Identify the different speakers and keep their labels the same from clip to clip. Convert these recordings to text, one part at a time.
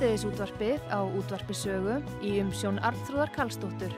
Speaker 1: Síðdeðis útvarpið á útvarpisögu í umsjón Arnþróðar Karlsdóttur.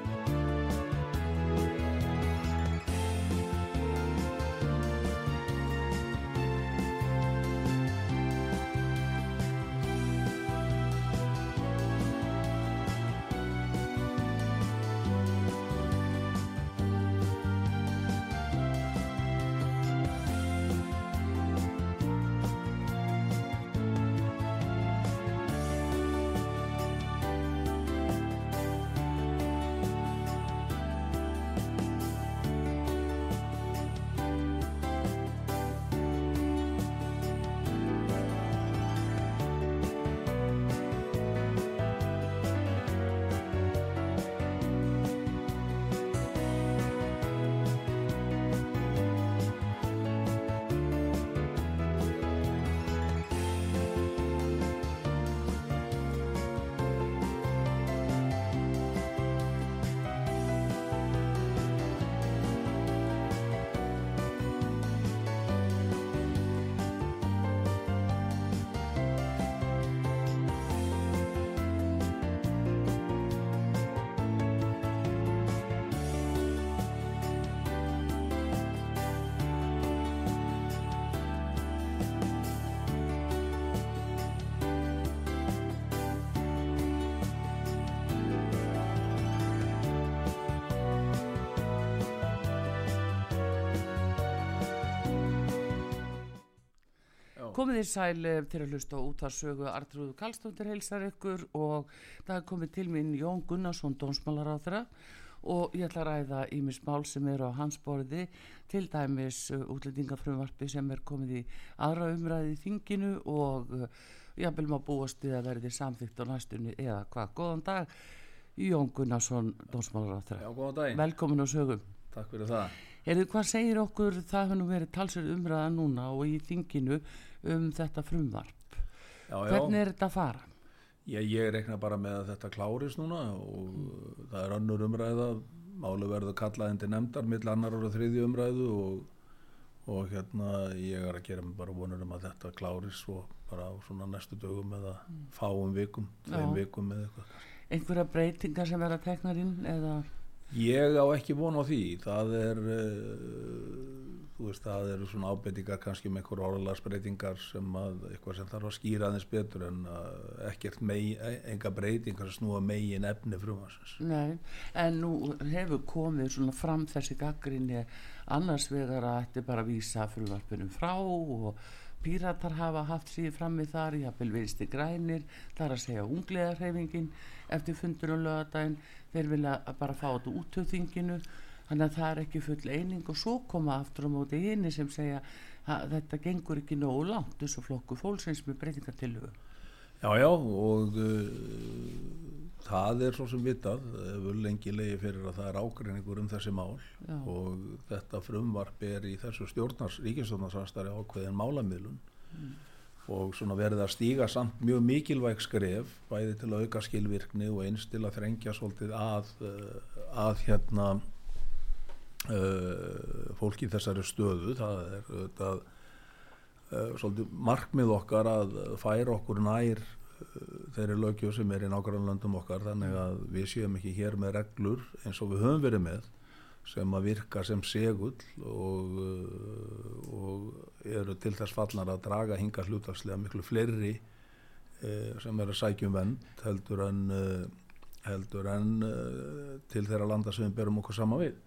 Speaker 2: Komið í sæl eh, til að hlusta út að sögu Artrúðu Kallstóttir heilsar ykkur og það er komið til minn Jón Gunnarsson, dónsmálar á þeirra og ég ætla að ræða ímis mál sem eru á hans borði til dæmis uh, útlendingafrumvarpi sem er komið í aðra umræði í þinginu og ég vil maður búast við að verði samþygt á næstunni eða hvað, góðan dag Jón Gunnarsson, dónsmálar á þeirra
Speaker 3: Já, góðan daginn.
Speaker 2: Velkomin á sögum
Speaker 3: Takk fyrir það.
Speaker 2: Erðu hvað segir okkur, það nú verið talsverð umræða núna og í þinginu um þetta frumvarp.
Speaker 3: Já, já.
Speaker 2: Hvernig er þetta að fara?
Speaker 3: Ég, ég rekna bara með að þetta klárist núna og það er önnur umræða. Málu verður kallað indi nefndar mill annar og þriðju umræðu og, og hérna ég er að gera mig bara vonur um að þetta klárist og bara á svona næstu dögum eða fáum vikum, þeim
Speaker 2: Já.
Speaker 3: vikum eða eitthvað.
Speaker 2: Einhverja breytingar sem verða teknar inn eða...
Speaker 3: Ég á ekki von á því, það er, uh, þú veist, það eru svona ábendingar kannski með einhver orðalagsbreytingar sem að, eitthvað sem þarf að skýra aðeins betur en uh, ekkert mei, enga breytingar sem snúa megin efni frumansins.
Speaker 2: Nei, en nú hefur komið svona fram þessi gaggrinni annars vegar að þetta er bara að vísa frumvarpunum frá og píratar hafa haft síði frammi þar, jafnvel vinsti grænir, þar að segja ungleðarhefingin eftir fundur og lögadaginn, þeir vilja bara fá þetta út úr þinginu, þannig að það er ekki full eining. Og svo koma aftur á móti hini sem segja að þetta gengur ekki nógu langt, þessu flokku fólksins með breytingatillugu.
Speaker 3: Já, já, og uh, það er svo sem vitað, hefur lengi leiði fyrir að það er ágreiningur um þessi mál.
Speaker 2: Já.
Speaker 3: og þetta frumvarp er í þessu stjórnars, ríkistjórnarsastari ákveðin málamiðlun og svona verið að stíga samt mjög mikilvæg skref, bæði til að auka skilvirkni og eins til að þrengja svolítið að, uh, að hérna uh, fólki þessari stöðu, það er auðvitað uh, svolítið markmið okkar að færa okkur nær uh, þeirri lögjöf sem er í nákvæmlega löndum okkar þannig að við séum ekki hér með reglur eins og við höfum verið með sem að virka sem segull og, uh, og eru til þess fallnar að draga hinga hlutarslega miklu fleiri uh, sem er að sækjum vend heldur en, uh, heldur en uh, til þeirra landa sem við berum okkur sama við.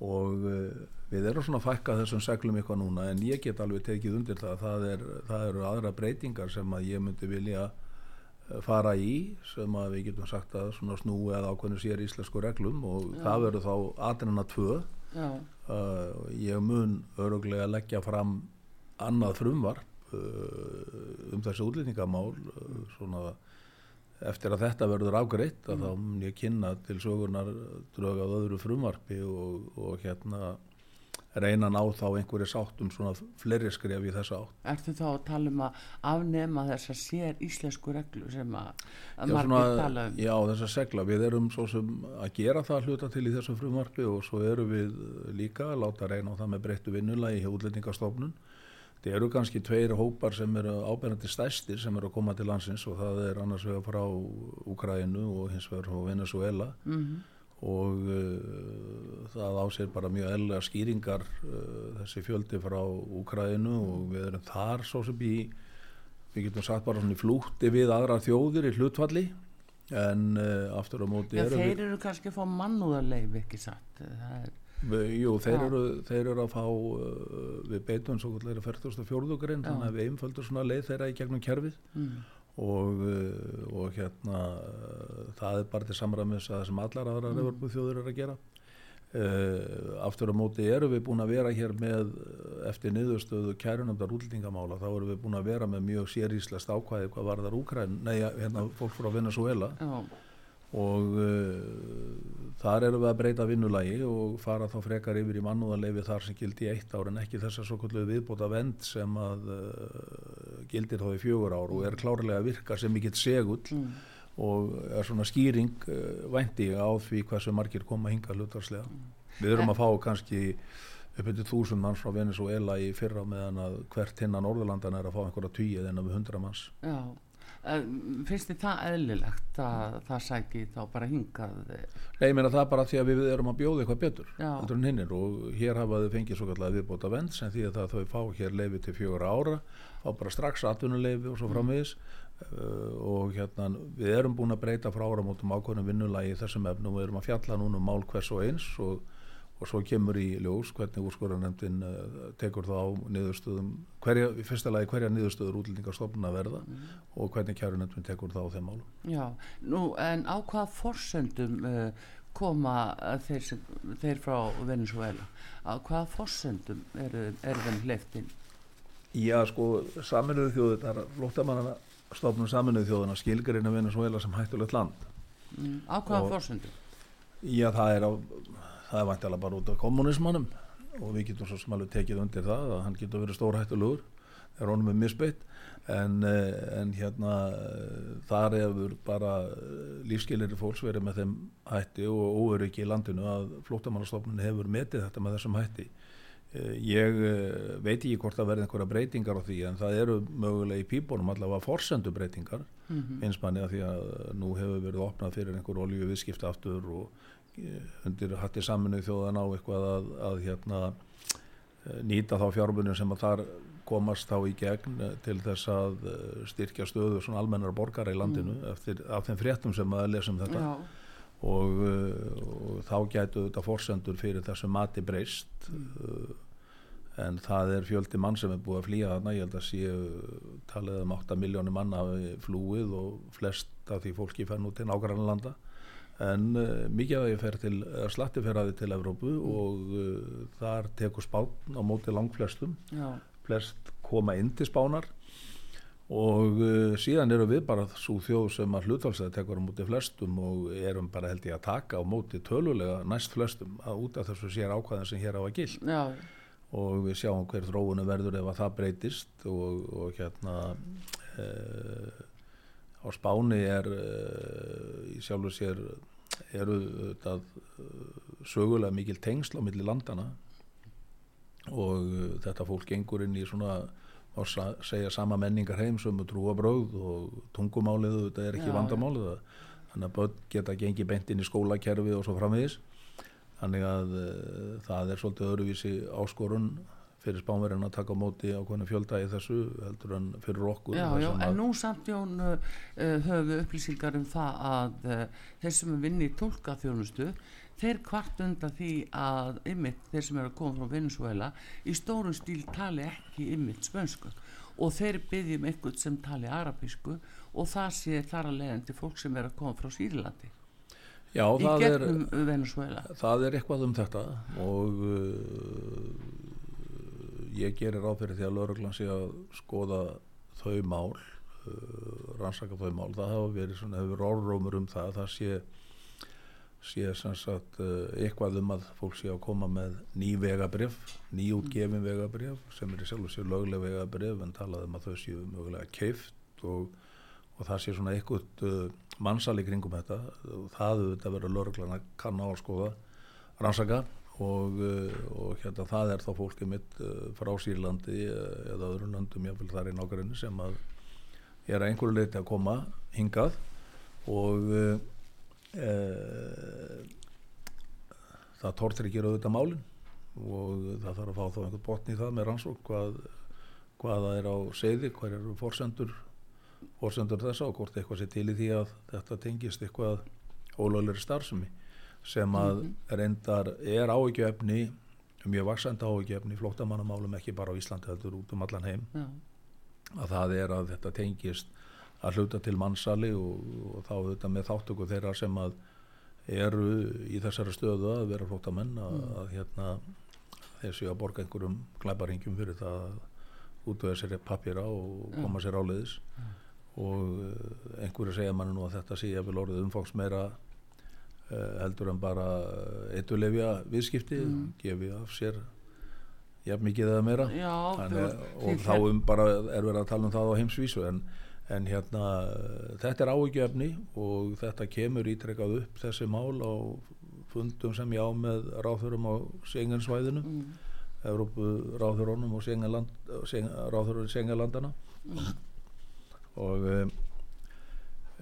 Speaker 3: Og uh, við erum svona að fækka þessum seglum eitthvað núna en ég get alveg tekið undir það það, er, það eru aðra breytingar sem að ég myndi vilja uh, fara í sem að við getum sagt að svona snúi að ákveðinu sér íslensku reglum og það verður þá aðrina tvö.
Speaker 2: Já,
Speaker 3: uh, ég mun öruglega leggja fram annað frumvarp uh, um þessi útlýningamál svona eftir að þetta verður afgreitt að mm. þá mun ég kynna til sögurnar drögað öðru frumarpi og, og hérna reyna að ná þá einhverju sáttum svona fleiri skref í þessa átt.
Speaker 2: Ertu þá að tala um að afnema þess að sér íslensku reglu sem að, að margir tala um?
Speaker 3: Já, þess að segla. Við erum svo sem að gera það hluta til í þessu frumarpi og svo erum við líka að láta reyna á það með breyttu vinnulagi hjá útlendingastofnun Það eru kannski tveir hópar sem eru ábyrgandi stæstir sem eru að koma til landsins og það er annars vegar frá Úkrænu og hins vegar frá Venezuela mm -hmm. Og uh, það ásér bara mjög elga skýringar uh, þessi fjöldi frá Úkrænu og við erum þar svo sem í, við getum sagt bara svona í flútti við aðra þjóðir í hlutfalli en uh, aftur á móti
Speaker 2: Já, þeir eru, eru kannski að fá mannúðarleif ekki satt, það er
Speaker 3: Jú, þeir eru, þeir eru að fá við beitum svo að 44. grein þannig að við einföldur svona leið þeirra í gegnum kerfið mm. Og, uh, og hérna uh, það er bara til samræmis að það sem allar aðra mm. reyfarbúð þjóður eru að gera. Uh, aftur á móti eru við búin að vera hér með eftir niðurstöðu kærunumdar útlendingamála þá eru við búin að vera með mjög séríslast ákvæði hvað var þar Úkræn, nei hérna fólk frá Venezuela Já og uh, þar eru við að breyta vinnulagi og fara þá frekar yfir í mannúðarleifi þar sem gildi í eitt ár en ekki þess að svo kvöldu viðbóta vend sem að uh, gildir þá í fjögur ár og er klárlega að virka sem mikill segull mm. og er svona skýring uh, vænti á því sem margir koma hinga hlutarslega. Mm. Við erum að fá kannski uppið þúsund manns frá Venezuela í fyrra meðan að hvert hinnan Orðurlandan er að fá einhverja tíið en að við hundra manns.
Speaker 2: Já finnst þið það eðlilegt að það sæki þá bara hingað?
Speaker 3: Nei, ég meina það bara því að við erum að bjóða eitthvað betur hinnir, og hér hafaðu fengið svo kallega viðbóta vend sem því að þau fá hér leifi til fjögur ára fá bara strax atvinnuleifi og svo mm. framvegis. Uh, og hérna við erum búin að breyta frá áramótum ákveðnum vinnulagi í þessum efnum og við erum að fjalla núna um mál hvers og eins og og svo kemur í ljós hvernig úrskorðanemndin uh, eh, tekur þá niðurstöðum hverja, í fyrsta lagi hverja niðurstöður útlendingarstofnun að verða mm. og hvernig kjærunemndin tekur þá þeim málum.
Speaker 2: Já, nú en á hvaða forsöndum uh, koma þeir, sem, þeir frá Venezuela? Á hvaða forsöndum eru er þeim hleyftinn?
Speaker 3: Já, sko, saminuðu þjóðunar, flóttamannana stofnum saminuðu þjóðunar skilgarinn af Venezuela sem hættulegt land.
Speaker 2: Mm, á hvaða forsöndum?
Speaker 3: Já, það er á það er vantilega bara út af kommunismannum og við getum svo smalur tekið undir það að hann getur verið stórhættulegur þegar honum er misbytt en, eh, en hérna þar hefur bara eh, lífskilir fólks verið með þeim hætti og óöryggi í landinu að flótamannastofnun hefur metið þetta með þessum hætti eh, ég veit ekki hvort það verði einhverja breytingar á því en það eru mögulega í pípunum allavega forsendu breytingar mm -hmm. eins manni að því að nú hefur verið opnað fyrir einhver olju viðskipta aftur og undir hattir saminuð þjóðan á eitthvað að, að hérna, eh, nýta þá fjármunum sem að þar komast þá í gegn eh, til þess að eh, styrkja stöðu svona almennar borgara í landinu mm. eftir, af þeim fréttum sem að lesum þetta og, og þá gætu þetta fórsendur fyrir þessu mati breyst mm. en það er fjöldi mann sem er búið að flýja þarna, ég held að séu talið um 8 miljónir manna flúið og flest af því fólki fenn út til nákvæmlega landa en uh, mikið að ég fer til slatti ferraði til Evrópu mm. og uh, þar tekur spán á móti langflestum Já. flest koma inn til spánar og uh, síðan eru við bara svo þjóð sem að hlutvalslega tekur á móti flestum og erum bara held ég að taka á móti tölulega næst flestum að út af þessu sér ákvæðin sem hér á að gild og við sjáum hver þróunu verður ef að það breytist og, og hérna á spáni er uh, í sjálfur sér eru þetta uh, sögulega mikil tengsl á milli landana og uh, þetta fólk gengur inn í svona að segja sama menningar heim sem trúabröð og tungumálið þetta er ekki Já, vandamálið ja. þannig að börn geta gengið beint inn í skólakerfi og svo framvegis þannig að það er svolítið öruvísi áskorun fyrir spánverðin að taka á móti á hvernig fjölda í þessu heldur en fyrir okkur
Speaker 2: Já, já, en nú samt Jón uh, höfðu upplýsingar um það að uh, þeir sem er vinni í tólkaþjónustu þeir kvart undan því að ymmit þeir sem eru að koma frá Venezuela í stórum stíl tali ekki ymmit spönsku. Og þeir byggjum eitthvað sem tali arabísku og það sé þar að leiðandi fólk sem eru að koma frá Sýrlandi.
Speaker 3: Já, í
Speaker 2: gegnum er, Venezuela
Speaker 3: það er eitthvað um þetta og uh, ég gerir áfyrir því að lauruglan sé að skoða þau mál uh, rannsaka þau mál. Það hafa verið svona, hefur orðrómur um það það sé sé sem sagt uh, eitthvað um að fólk sé að koma með ný vegabrif nýjútgefin vegabrif sem er í sjálf og sér lögleg vegabrif en talað um að þau séu mögulega keift og, og það sé svona eitthvað uh, mannsal í kringum þetta. Og það auðvitað verður lögreglana kann á að skoða rannsaka og, uh, og hérna það er þá fólkið mitt uh, frá Sýrlandi uh, eða öðrum landum jáfnvel þar í nákvæmni sem að er að einhverju leiti að koma hingað. Og e, það tortir ekki auðvitað málin. Og það þarf að fá þá einhvern botni í það með rannsók hvað, hvað það er á segði, hvað eru forsendur forsendur þessa og hvort eitthvað sé til í því að þetta tengist eitthvað ólögleri starfsemi sem að -hmm. reyndar er áhyggjöfni mjög vaksandi áhyggjöfni flóttamannamálum ekki bara á Íslandi þetta er út um allan heim Já. að það er að þetta tengist að hluta til mannsali og, og þá auðvitað með þáttöku þeirra sem að eru í þessari stöðu að vera flótamenn að, mm. að hérna þessi að borga einhverjum glæbaringjum fyrir það að útvöða sér pappira og koma sér áleiðis mm. og eh, einhverju segja mann nú að þetta sé að vil orðið umfangs meira heldur en bara eitulefja viðskipti mm. gefi af sér jafn mikið eða meira
Speaker 2: Já,
Speaker 3: Þannig, og þá um bara er verið að tala um það á heimsvísu en en hérna þetta er áhugjefni og þetta kemur ítrekkað upp þessi mál á fundum sem ég á með ráþurum á Sengensvæðinu mm. Európu ráþurónum og ráþurum Sengalandana mm. og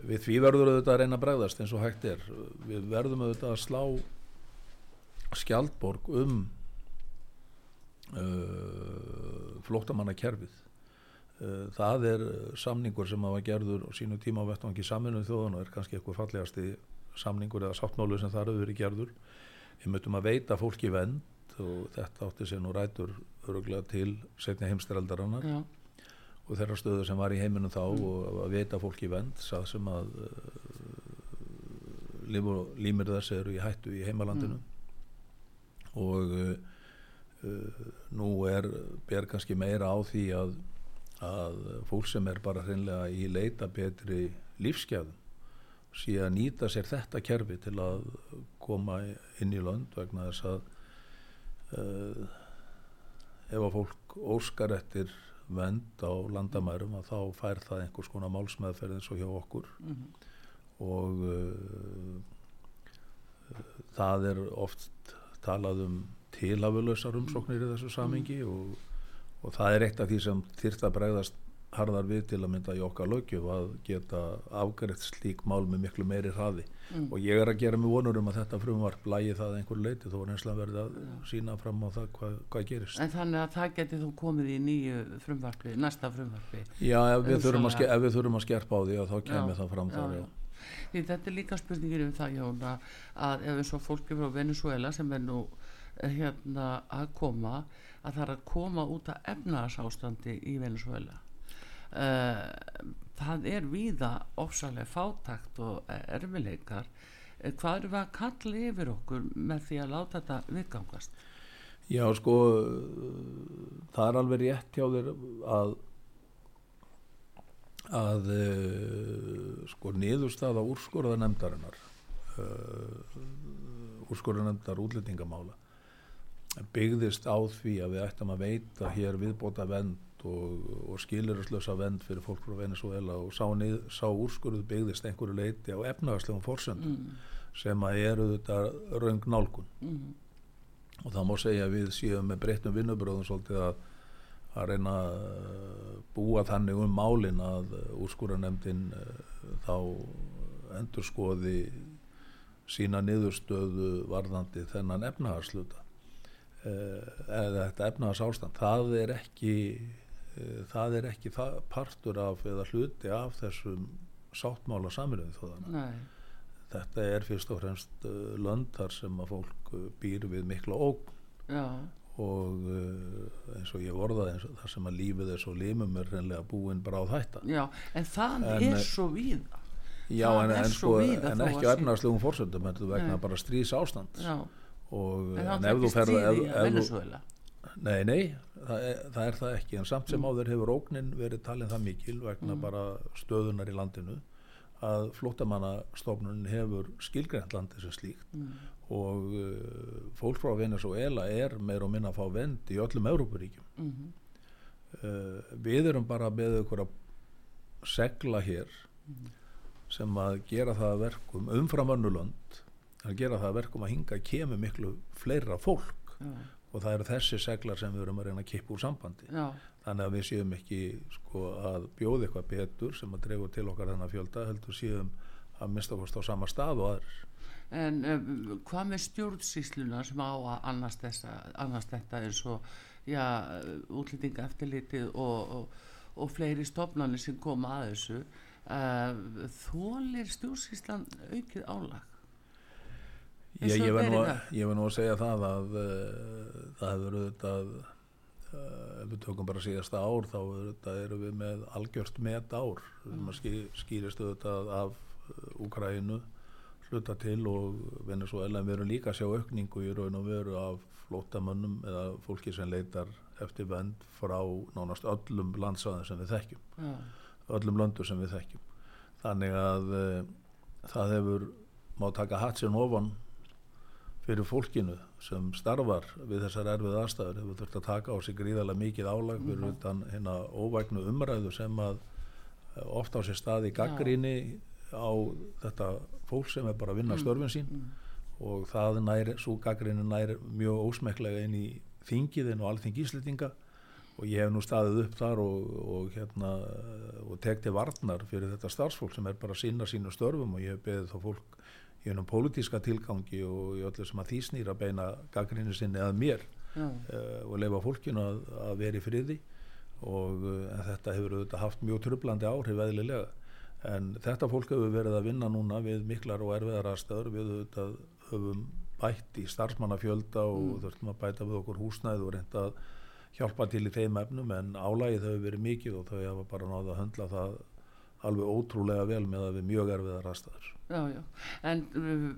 Speaker 3: við því verður auðvitað að reyna að bregðast eins og hægt er. Við verðum auðvitað að slá skjaldborg um uh, flóttamannakerfið. Eh, það er samningur sem hafa gerður á sínu tíma á vettvangi saminuð þjóðan og er kannski eitthvað fallegasti samningur eða sáttmálu sem það eru verið gerður. Við mötum að veita fólki vend og þetta átti sér nú rætur öruglega til setni heimstreldarannar. Og þeirra stöðu sem var í heiminum þá mm. og að veita fólki vend sað sem að uh, límir þess eru í hættu í heimalandinu mm. og uh, uh, nú er ber kannski meira á því að að fólk sem er bara hreinlega í leita betri lífsgjafum sé að nýta sér þetta kerfi til að koma inn í lönd vegna þess að uh, ef að fólk óskar eftir vend á landamærum að þá fær það einhvers konar málsmeðferð eins og hjá okkur mm -hmm. og uh, uh, það er oft talað um tilhafulösar umsóknir í þessu samingi -hmm. og og það er eitt af því sem þyrst að bregðast harðar við til að mynda í okkar lögjöf að geta afgært slík mál með miklu meiri hraði mm. og ég er að gera mig vonur um að þetta frumvarp lægi það einhver leiti þó er einslega verið að sína fram á það hvað, hvað gerist.
Speaker 2: En þannig að það geti þú komið í nýju frumvarpi, næsta frumvarpi?
Speaker 3: Já, ef við, þurfum að, ef við þurfum að skerpa á því að þá kemur það fram já, þar. Já.
Speaker 2: Því þetta er líka spurningir um það Jón að ef eins og fólki frá Venezuela sem er nú eh, hérna að koma að það er að koma út af efnarsástandi í Venezuela það er víða ofsalega fátakt og erfileikar uh, hvað eru við að kalla yfir okkur með því að láta þetta viðgangast?
Speaker 3: Já sko það er alveg rétt hjá þér að að uh, sko niðurstaða úrskorða nefndarinnar úrskorða nefndar útlendingamála byggðist á því að við ættum að veita hér viðbóta vend og, og skilurislösa vend fyrir fólk frá Venezuela og sá, nið, sá úrskurðu byggðist einhverju leiti á efnagaslegum fórsöndum mm. sem að eru þetta raung nálgun mm. og það má segja við séum með breyttum vinnubröðum svolítið að, að reyna að búa þannig um málin að úrskurðanemdin eh, þá endur skoði sína niðurstöðu varðandi þennan efnagasluta Eh, eða þetta efnaðars ástand það er ekki það er ekki partur af eða hluti af þessum sáttmála saminuði þóðana þetta er fyrst og fremst uh, löndar sem að fólk býr við mikla ógn. Já. og eins og ég vorðaði það sem að lífið er svo limum er reynlega búin bráð hætta
Speaker 2: Já, en það en, er svo víða.
Speaker 3: Já, það en, en, sko, en ekki á efnaðarslegum fórsöndum þetta vegna Nei. bara strís ástand og
Speaker 2: en, en ef þú ferð ef, ef,
Speaker 3: Nei, nei, það er, það er það ekki en samt sem áður hefur ógnin verið talin það mikil vegna bara stöðunar í landinu að flótamannastofnun hefur skilgrænt landi sem slíkt og uh, fólk frá Venezuela er meir og minna að fá vend í öllum Európaríkjum
Speaker 2: Mhm.
Speaker 3: uh, við erum bara með að segla hér sem að gera það að verkum umfram önnulönd að gera það að verkum að hinga kemur miklu fleira fólk og það eru þessi seglar sem við erum að reyna að kippa úr sambandi.
Speaker 2: Já,
Speaker 3: þannig að við séum ekki sko, að bjóða eitthvað betur sem að dreifur til okkar þennan fjölda heldur séum að mista okkur á sama stað og aðrir.
Speaker 2: En um, hvað með stjórnsýsluna sem á að annast, þessa, annast þetta og já, útlýtinga eftirlitið og, og, og fleiri stofnanir sem koma að þessu uh, þólir stjórnsýslan aukið álag?
Speaker 3: Ég, ég, verð nú, nú að segja það að uh, það hefur auðvitað uh, ef við tökum bara síðasta ár þá erum við með algjört met ár ský, skýrist auðvitað af uh, Úkrænu hluta til og Venezuela en við erum líka að sjá aukningu í raun og veru af flótamönnum eða fólki sem leitar eftir vend frá nánast öllum landsaðin sem við þekkjum.
Speaker 2: Já,
Speaker 3: öllum löndu sem við þekkjum. Þannig að uh, það hefur má taka hatsinn ofan fyrir fólkinu sem starfar við þessar erfið aðstæður hefur þurft að taka á sig gríðarlega mikið álag fyrir utan hérna óvægnu umræðu sem að eh, oft á sér stað í gaggríni á þetta fólk sem er bara að vinna störfin sín. Og það nær, svo gaggríni nær mjög ósmeklega inn í þingiðin og alþing íslitinga og ég hef nú staðið upp þar og, og hérna og tekti varnar fyrir þetta starfsfólk sem er bara að sinna sínu störfum. Og ég hef beðið þá fólk í hennum pólitíska tilgangi og í öllu sem að því snýra beina gaggrinni sinni að mér uh, og leifa fólkinu að, að vera í friði. Og uh, þetta hefur auðvitað haft mjög trublandi áhrif eðlilega. En þetta fólk hefur verið að vinna núna við miklar og erfiðar aðstöður við auðvitað höfum bætt í starfsmannafjölda og
Speaker 2: Mm.
Speaker 3: þurftum að bæta við okkur húsnæð og reynda að hjálpa til í þeim efnum en álægið hefur verið mikið og þau hafa bara náða að höndla það alveg ótrúlega vel með að við mjög erfiðar aðstæður
Speaker 2: já, já. En uh,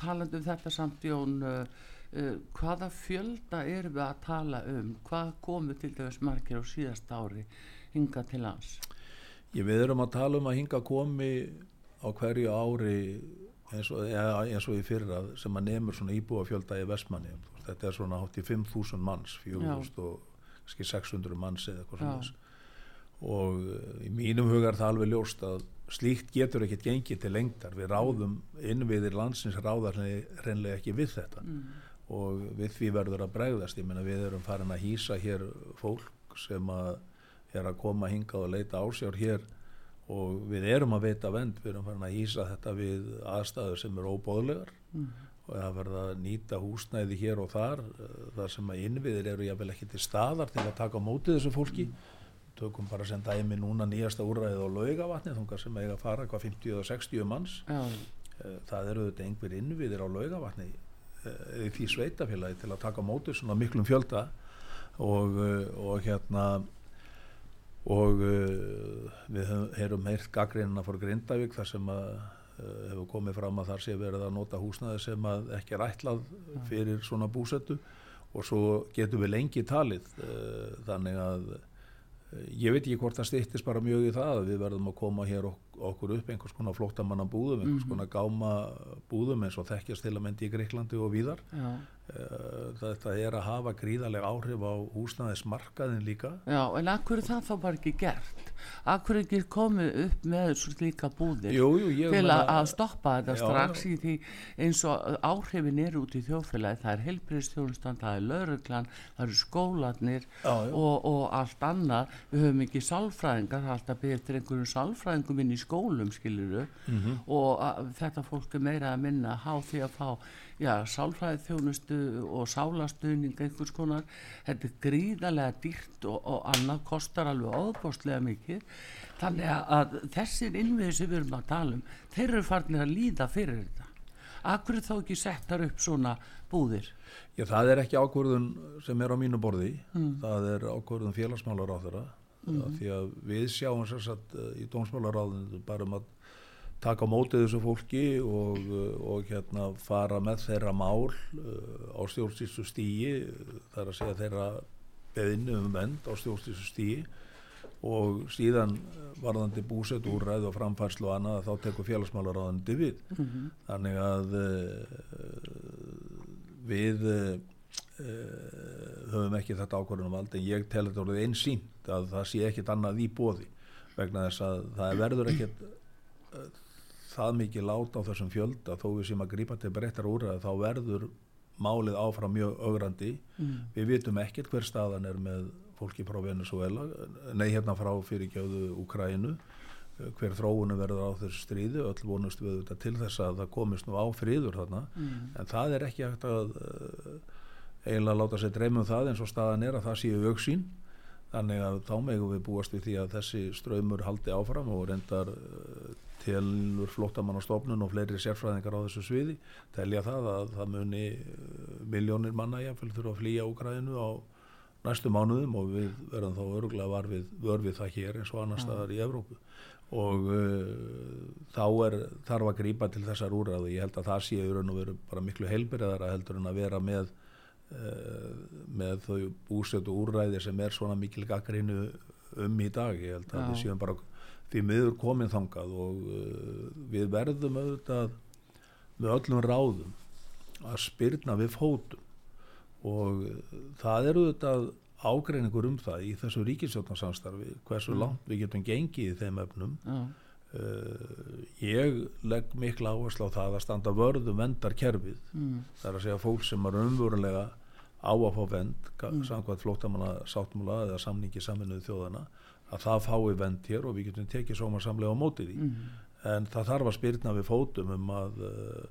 Speaker 2: talandi um þetta samt Jón, uh, uh, hvaða fjölda erum við að tala um? Hvað komu til dæmis margir á síðast ári hinga til hans?
Speaker 3: Ég, við erum að tala um að hinga komi á hverju ári eins og, ja, eins og í fyrra sem að nefnur svona íbúafjölda í Vestmanni þetta er svona hátt í 5.000 manns 4.000 og kannski 600 manns eða eitthvað svona og eh, í mínum huga er það alveg ljóst að slíkt getur ekkert gengið til lengdar. Við ráðum innviðir landsins ráðar reynlega ekki við þetta. Og við því verður að bregðast. Ég meina við erum farin að hýsa hér fólk sem að er að koma hingað og leita ásjár hér. Og við erum að veita vend við erum farin að hýsa þetta við aðstæður sem eru óbóðlegar og það verða að nýta húsnæði hér og þar. Eh, þar sem að innviðir eru jáfnvel ekki til staðar til að taka á móti þessu fólki tökum bara sem dæmi núna nýjasta úrræðið á laugavatni þungar sem eiga að fara hvað 50 og 60 manns.
Speaker 2: Já,
Speaker 3: Eh, það eru þetta einhver innviðir á laugavatni eða í því sveitafélagi til að taka móti svona miklum fjölda og, eh, og hérna og við heyrum heyrt gaggrínina fór Grindavík þar sem að hefur komið fram að þar sé verið að nota húsnæði sem að ekki er ætlað fyrir svona búsettu og svo getum við lengi talið þannig að ég veit ekki hvort það stýttist bara mjög í það að við verðum að koma hér ok okkur upp einhvers konar flóttamanna búðum einhvers konar gáma búðum eins og þekkjast til að myndi í Greiklandi og víðar.
Speaker 2: Já,
Speaker 3: Eh, þetta er að hafa gríðarlega áhrif á húsnæðismarkaðin líka.
Speaker 2: Já, en akkur er það þá bara ekki gert? Akkur er ekki komið upp með slíka búðir?
Speaker 3: jú, jú,
Speaker 2: til að, að stoppa þetta
Speaker 3: Já,
Speaker 2: strax í því eins og áhrifin eru út í þjóðfélagi það er helbriðstjónustan, það er lauruglan það eru skólanir
Speaker 3: Já,
Speaker 2: og, og allt annað. Við höfum ekki sálfræðingar, það er alltaf eftir einhverjum sálfræðingum inn í skólum skiluru
Speaker 3: Mhm.
Speaker 2: og að, þetta fólk er meira að minna há því að fá já, sálfræði þjónustu og sálastuðning einhvers konar. Þetta er gríðarlega dýrt og, og annað kostar alveg óbóstlega mikið. Þannig að, þessir innviði sem við erum að tala um þeir eru farnir að líða fyrir þetta. Akkur þá ekki settar upp svona búðir?
Speaker 3: Já, það er ekki ákvörðun sem er á mínu borði, það er ákvörðun félagsmálar á þeirra, því að við sjáum sér satt í dómsmálaráðinu bara um að taka mótið þessu fólki og, og hérna fara með þeirra mál uh, á stjórnstísu stíi þar að segja þeirra beðinu um vend á stjórnstísu stíi og síðan varðandi búsett úrræð og framfærslu og annað þá tekur félagsmálaráðandi við. Mm -hmm. þannig að við höfum ekki þetta ákvörðunum vald en ég tel þetta orðið einsýnt að það sé ekkit annað í bóði vegna þess að það verður ekkit uh, það mikið láta á þessum fjölda þó við sem að grípa til breyttar úrræð þá verður málið áfram mjög ögrandi mm. við vitum ekkert hver staðan er með fólki frá Venezuela nei hérna frá fyrirgjáðu Úkrænu hver þróunu verður á þessu stríði öll vonust við þetta til þess að það komist nú á friður þarna mm. en það er ekki hægt að eiginlega láta sér dreymum það eins og staðan er að það séu auksín þannig að þá megum við búast við því að þessi ströymur haldi áfram og reyndar uh, tilur flottamannastofnun og fleiri sérfræðingar á þessu sviði telja það að það muni uh, miljónir manna jáfnvel þurfa að flýja Úkrænu á næstu mánuðum og við verðum þá öruglega varfið, vörfið það hér eins og annar staðar í Evrópu. Og uh, þá er þarf að grýpa til þessar úrræðu ég held að það sé í raun og veru bara miklu heilbyrðara heldur en að vera með með þau búsett og úrræði sem er svona mikil gaggrínu um í dag ég held að Já. við séum bara því miður komin þangað og uh, við verðum auðvitað með öllum ráðum að spyrna við fótum og það eru þetta ágreiningur um það í þessu ríkisjóttansamstarfi hversu mm. langt við getum gengið í þeim öfnum mm. uh, ég legg mikla áherslu á það að standa vörðum vendarkerfið mm. það er að segja fólk sem er umvörulega á að fá vend mm. samkvæmt flóttamanna sáttmúla eða samningi saminuði þjóðana að það fái vend hér og við getum tekið sóma samlega á mótið í mm. en það þarf að spyrna við fótum um að uh,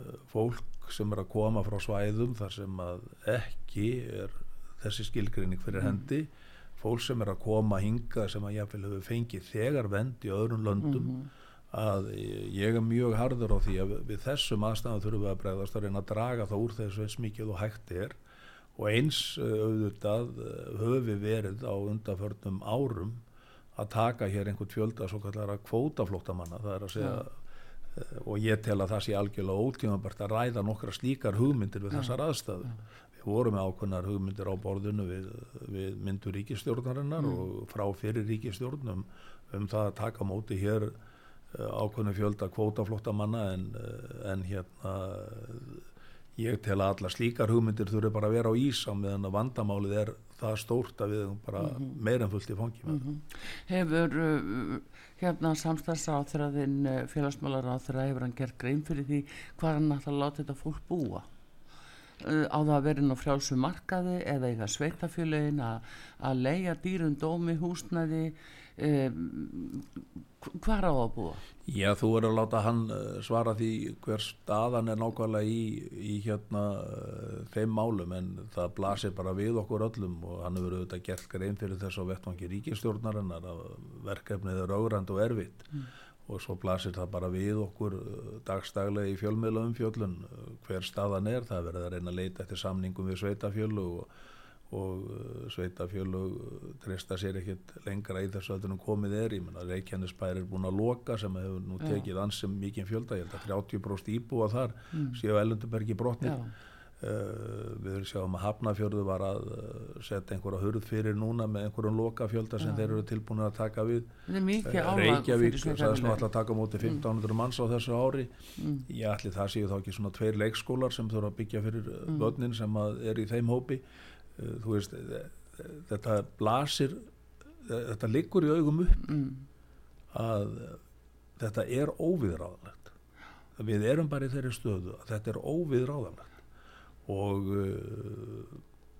Speaker 3: uh, fólk sem er að koma frá svæðum þar sem að ekki er þessi skilgrinning fyrir mm. hendi fólk sem er að koma hinga sem að jáfnvel hefur fengið þegar vend í öðrum löndum mm -hmm. að ég er mjög hardur á því að við þessum aðstæðan þurfum við að bregðast að reyna að draga það úr þessu eins mikið og hægt er og eins eh, auðvitað eh, höfum við verið á undarförnum árum að taka hér einhvern fjölda svo kallar að kvótaflóttamanna það er að segja ja Eh, og ég tel að það sé algjörlega ótímabært að ræða nokkra slíkar hugmyndir við ja, þessar aðstæðu. Ja. Við vorum með ákveðnar hugmyndir á borðinu við, við myndur ríkistjórnarinnar mm. og frá fyrir ríkistjórnum um það að taka móti hér ákveðnu fjölda kvótaflóttamanna en, en hérna ég tel að alla slíkar hugmyndir þurfi bara að vera á ís á meðan að vandamálið er það stórt að við bara mm -hmm. meira en fullt í fangi mm -hmm.
Speaker 2: Hefur uh, hérna samstagsráþræðin uh, félagsmálaráþræð hefur hann gert grein fyrir því hvað hann ætla að láta þetta fólk búa uh, á það að vera inn á frjálsum markaði eða eitthvað sveitafjöluðin að leia dýrun dómi húsnaði um, hvað er á að búa?
Speaker 3: Já, þú verður að láta hann eh, svara því hver staðan er nákvæmlega í, í hérna uh, þeim málum en það blasir bara við okkur öllum og hann hefur auðvitað gert grein fyrir þess að vettvangi ríkistjórnarinnar að verkefnið er augrand og erfitt mm. og svo blasir það bara við okkur eh, dagstaglega í fjölmiðla um fjöllun hver staðan er, það verður að reyna að leita eftir samningum við sveitafjölu og og uh, sveitafjölug uh, treysta sér ekkert lengra í þessu að það komið er, ég menna Reykjanesbær er búin að loka sem hefur nú tekið ansum mikið fjölda, ég held að 30% íbúa þar mm. séu Ellundubergi brotnir uh, við sjáum að Hafnafjörðu var að setja einhverja hurð fyrir núna með einhverjum lokafjölda sem Já. þeir eru tilbúin að taka við Reykjavík sagðist nú alltaf að taka móti 1500 mm. manns á þessu ári mm. ég ætli það séu þá ekki svona tveir leikskólar sem þurfa að byggja fyrir mm. vögnin sem er í þeim hópi Eh, þú veist eh, þetta blasir eh, þetta liggur í augum upp mm. að þetta er óviðráðanlegt. Við erum bara í þeirri stöðu að þetta er óviðráðanlegt. Og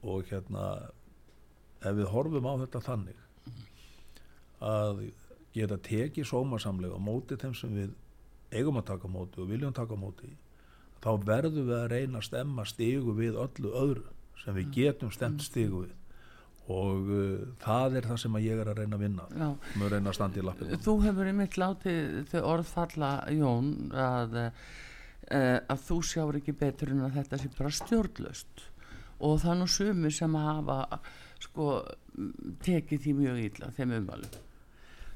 Speaker 3: og hérna ef við horfum á þetta þannig að geta tekið sómasamlega á móti þeim sem við eigum að taka móti og viljum taka móti þá verðum við að reyna að stemma stígu við öllu öðru sem við getum stemt stígu við. Og uh, það er það sem ég er að reyna að vinna. Að reyna að standa í lappinu
Speaker 2: Þú hefur einmitt látið þau orðfalla Jón að, uh, að þú sjáur ekki betur en að þetta sé bara stjórnlaust. Og það er nú sumi sem hafa sko tekið því mjög illa þeim umvalið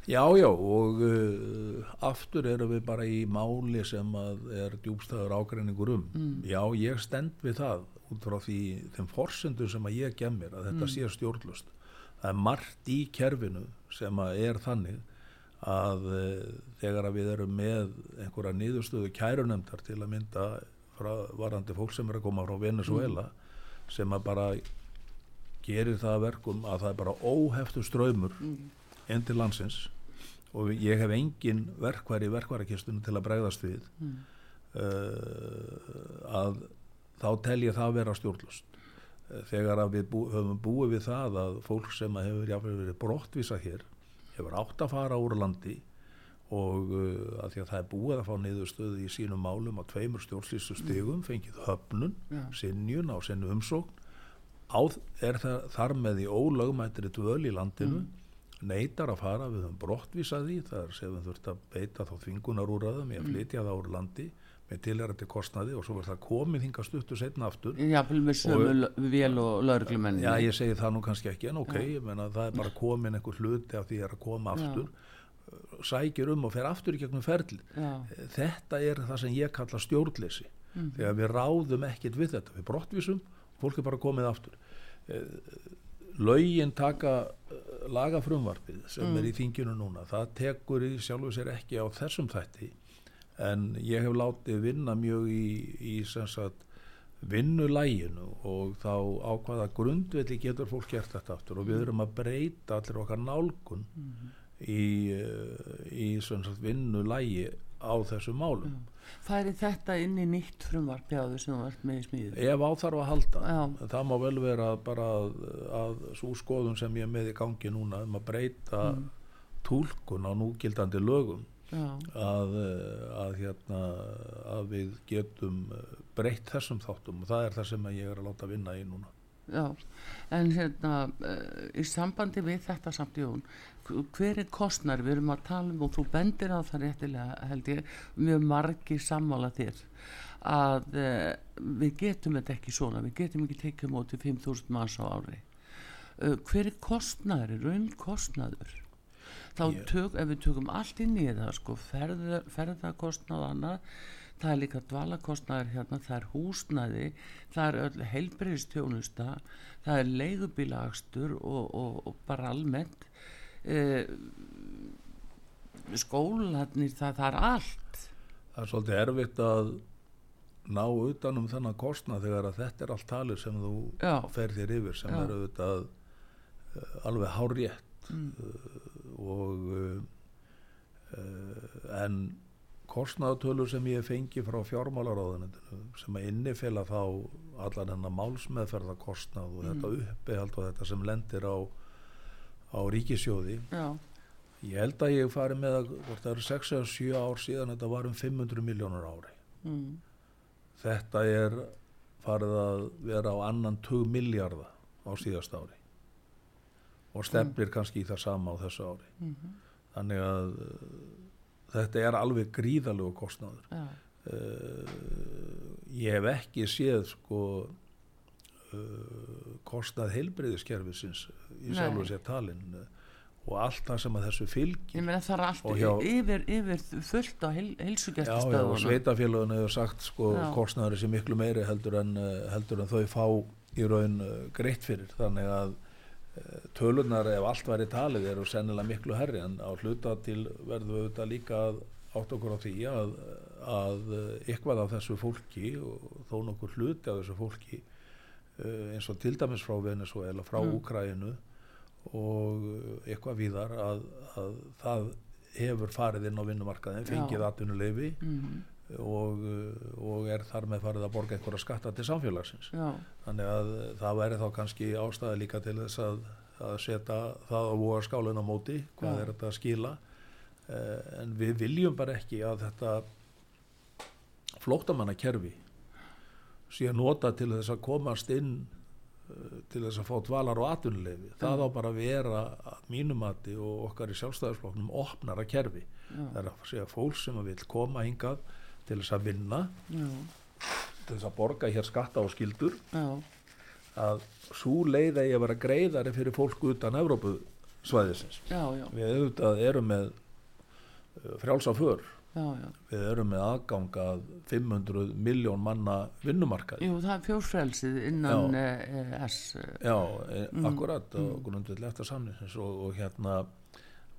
Speaker 3: Já, já, og uh, aftur erum við bara í máli sem er djúbstæður ágreiningur um. Já, ég stend við það út frá því þeim forsendur sem að ég gemmir að þetta sé stjórnlust. Það er margt í kerfinu sem að er þannig að uh, þegar að við erum með einhverja niðurstöðu kærunemdar til að mynda frá varandi fólk sem er að koma frá Venezuela sem að bara gerir það að verkum að það er bara óheftu ströymur inn til landsins og ég hef engin verkværi í verkværakistunum til að bregðast við. Uh, að þá tel ég það vera stjórnlust Eh, þegar að við bú, höfum búið við það að fólk sem að hefur jáfnvel verið brottvísa hér hefur átt að fara úr landi og uh, að því að það er búið að fá niðurstöðu í sínum málum á tveimur stjórnslýstu stigum, fengið höfnun
Speaker 2: Já.
Speaker 3: sinjun á sinni umsókn. Á, er það, þar með í ólögmættri dvöl í landinu neytar að fara, við höfum brottvísað því það er sem við þurft að beita þá þvingunarúraðum í að flytja það úr landi með tilherandi kostnaði og svo verður það komið hinga stuttu setna aftur
Speaker 2: Jafnvel með sömu og, vél og lauruglumenni.
Speaker 3: Já, ég segi það nú kannski ekki, en ok, menna það er bara komin einhver hluti af því að koma aftur, sækir um og fer aftur í gegnum ferli.
Speaker 2: Já.
Speaker 3: Þetta er það sem ég kalla stjórnleysi, þegar við ráðum ekkit við þetta, við brottvísum, fólk er bara komið aftur. Eh, Lögin taka eh, lagafrumvarpið sem er í þinginu núna, það tekur í sjálfu sér ekki á þessum þætti, en ég hef látið vinna mjög í, í sagt, vinnulæginu og þá á hvaða grundvelli getur fólk gert þetta aftur og við erum að breyta allir okkar nálgun í, eh, í sagt, vinnulægi á þessu málum
Speaker 2: Færi þetta inn í nýtt frumvarp hjá þau sem ert með í smíðu?
Speaker 3: ef áþarf að halda
Speaker 2: Já.
Speaker 3: það má vel vera bara að, að svo skoðun sem ég er með í gangi núna um að breyta mm. túlkun á núgildandi lögum. Að, eh, að, hérna, að við getum eh, breytt þessum þáttum og það er það sem ég er að láta vinna í núna.
Speaker 2: Já, en hérna uh, í sambandi við þetta samt Jón hver er kostnar, við erum að tala um og þú bendir á það réttilega held ég, mjög margir sammála þér að uh, við getum þetta ekki svona, við getum ekki tekið móti 5.000 manns á ári. Hver er kostnar, raun kostnaður þá tök, ef við tökum allt inn í það sko, ferða, ferðakostnað og annað það er líka dvalakostnaður hérna, það er húsnæði, það er öll heilbreyðistjónusta, það er leigubílagstur og, og, og bara almennt eh, skólanir, það, það er allt.
Speaker 3: það er svolítið erfitt að ná utanum þennan kostnað þegar að þetta er allt talið sem þú
Speaker 2: Já.
Speaker 3: fer þér yfir sem
Speaker 2: Já.
Speaker 3: er auðvitað uh, alveg hárétt uh, og uh, uh, en kostnaðatölur sem ég fengi frá fjármálaráðunendinu sem að innifela þá allan hennar málsmeðferðarkostnað og þetta uppehald og þetta sem lendir á, á ríkisjóði
Speaker 2: Já,
Speaker 3: Ég held að ég fari með að það eru 6 eða 7 ár síðan þetta var um 500 miljónur ári.
Speaker 2: mm,
Speaker 3: Þetta er farið að vera á annan 2 miljardar á síðast ári og stefnir kannski í það sama á þessu ári.
Speaker 2: mhm,
Speaker 3: Þannig að uh, þetta er alveg gríðalegu kostnaður.
Speaker 2: já,
Speaker 3: Uh, ég hef ekki séð sko uh, kostnað heilbreyðiskerfisins í
Speaker 2: Nei.
Speaker 3: sjálfu sér talin uh, og allt það sem að þessu fylgir
Speaker 2: það er allt
Speaker 3: Og hjá-
Speaker 2: yfir, yfir fullt á heil,
Speaker 3: Já, já, og
Speaker 2: heilsugestastöðuna.
Speaker 3: sveitafélagin hefur sagt sko
Speaker 2: Já.
Speaker 3: kostnæður sem miklu meiri heldur en, eh, heldur en þau fá í raun greitt fyrir þannig að tölunar ef allt væri talið eru sennilega miklu herri en á hluta til verðum við auðvitað líka átt okkur á því að, að eitthvað af þessu fólki og þó nokkur hluti af þessu fólki eh, eins og til dæmis frá Venezuela, frá
Speaker 2: Mm.
Speaker 3: Úkræinu og eitthvað víðar að, að það hefur farið inn á vinnumarkaðin, fengið atvinnuleifi
Speaker 2: Mhm,
Speaker 3: og, og er þar með farið að borga einhverja skatta til samfélagsins.
Speaker 2: já,
Speaker 3: Þannig að það væri þá kannski ástæði líka til þess að, að setja það á voga skálinn á móti, hvað
Speaker 2: Já.
Speaker 3: er þetta að skila. Uh, en við viljum bara ekki að þetta flóttamannakerfi sé að nota til þess að komast inn uh, til þess að fá dvalar og atvinnuleifi. Það á bara að vera að mínumati og okkar í sjálfstæðisfloknum opnara kerfi.
Speaker 2: já,
Speaker 3: Það er að segja fólk sem vil koma hingað til þess að vinna,
Speaker 2: já,
Speaker 3: til þess að borga hér skatta og skildur,
Speaker 2: já,
Speaker 3: að svo leið eigi að vera greiðari fyrir fólk utan Evrópu svæðisins
Speaker 2: já, já,
Speaker 3: við auðvitað erum með uh, frjálsa för.
Speaker 2: Já, já.
Speaker 3: við erum með aðgang að 500 miljón manna vinnumarkað
Speaker 2: Jú, það er fjósfrelsið innan eh, ES. eh,
Speaker 3: já, e, akkurat mm. og grundvill eftir samningsins og, og hérna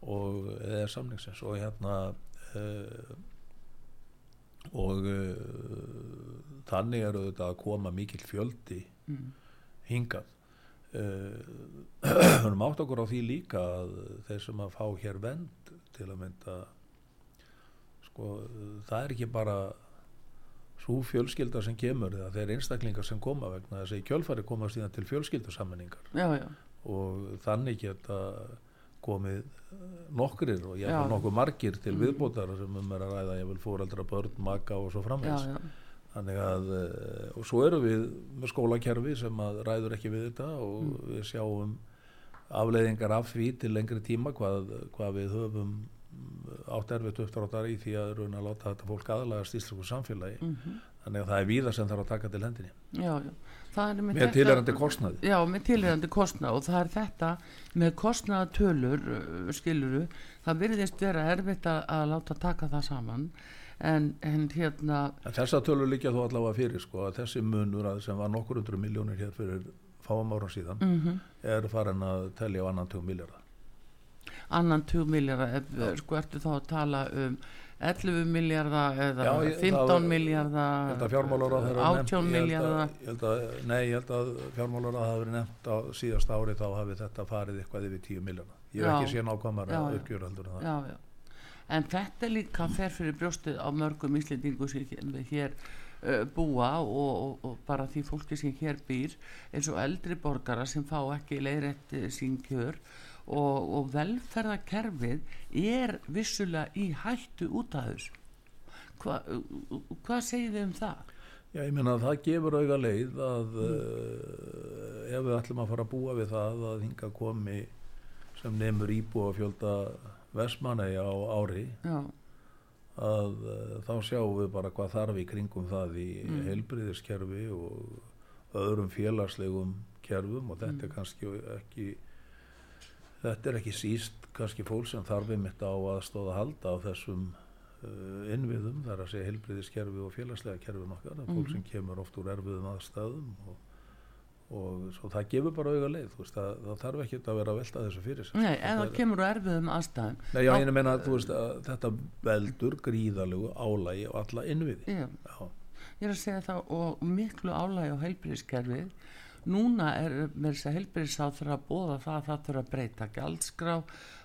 Speaker 3: og eða samningsins og hérna uh, og uh, þannig eru þetta að koma mikill fjöldi
Speaker 2: Mm.
Speaker 3: hingað. Uh, við erum átt okkur á því líka að þeir sem að fá hér vend til að mynda sko, það er ekki bara svo fjölskylda sem kemur eða þeir einstaklingar sem koma vegna þess að í kjölfari koma síðan til fjölskyldusammenningar
Speaker 2: Já, já,
Speaker 3: og þannig geta komið uh, nokkrir og
Speaker 2: Já.
Speaker 3: jáfnvel nokkuð margir til viðbótar sem um er að ræða jáfnvel fóreldra, börn, maka og svo framvegs þannig að uh, og svo erum við með skólakerfi sem að ræður ekki við þetta og við sjáum afleiðingar af því til lengri tíma hvað, hvað við höfum mm, átt erfitt uppdráttar í því að raun að láta þetta fólk aðlagast íslensku samfélagi.
Speaker 2: Mhm,
Speaker 3: þannig að það er víða sem þarf að taka til hendinni.
Speaker 2: Já, já.
Speaker 3: Með tilherandi kostnaði.
Speaker 2: Já, með tilhengandi kostnað og það er þetta með kostnaðatölur skiluru, það virðist vera erfitt að, að láta taka það saman en, en hérna
Speaker 3: en þessa tölur líka þó allavega fyrir sko þessi munur að sem var nokkur hundru miljónir hér fyrir fáum árum síðan
Speaker 2: mm
Speaker 3: er farin að telja á annan 20 miljardar
Speaker 2: annan 20 miljardar sko ertu þá að tala um 11 miljardar eða
Speaker 3: Já, ég- það
Speaker 2: 15
Speaker 3: var-
Speaker 2: miljardar
Speaker 3: Ég held að fjármálar að
Speaker 2: 18 miljardar
Speaker 3: Nei, ég held að fjármálar að það hafi verið nefnt á síðast ári þá hafi þetta farið eitthvað yfir 10 miljardar Ég hef ekki séð nákvæmara uppgjör heldur en það.
Speaker 2: Já, já. en þetta líka fer fyrir brjóstið á mörgum íslendingu sem hér- hér uh, búa og, og, og bara því fólki sem hér býr eins og eldri borgara sem fá ekki leiðrætt uh, sín kjör og, og velferðarkerfið er vissulega í hættu út af þessu Hva, hvað segir þið um það?
Speaker 3: Já, ég meina að það gefur auga leið að uh, ef við ætlum að fara að búa við það að hinga komi sem nefnur íbúa fjölda Vestmanei á ári
Speaker 2: Já,
Speaker 3: að uh, þá sjáum við bara hvað þarf í kringum það í
Speaker 2: Mm.
Speaker 3: heilbriðiskerfi og öðrum félagslegum kerfum og þetta er kannski ekki þetta er ekki síst kannski fólk sem þarf einmitt á að stóða halda á þessum uh, innviðum þar að segja heilbriðiskerfi og félagslega kerfin okkar mm. fólk
Speaker 2: Mhm.
Speaker 3: sem kemur oft úr erfiðum aðstæðum og, og svo það gefur bara auga leið veist, það, það þarf ekki að vera að velta þessu fyrir sig
Speaker 2: Nei,
Speaker 3: er-
Speaker 2: kemur úr erfiðum aðstæðum
Speaker 3: Nei, já, ég meina að veist að þetta veldur gríðalegu álægi á alla innviði
Speaker 2: Já,
Speaker 3: Já,
Speaker 2: ég er að segja það og miklu álægi á heilbyrðiskerfið núna er með þess að heilbyrðisáþur að bóða það að það þurfa að breyta gjaldskrá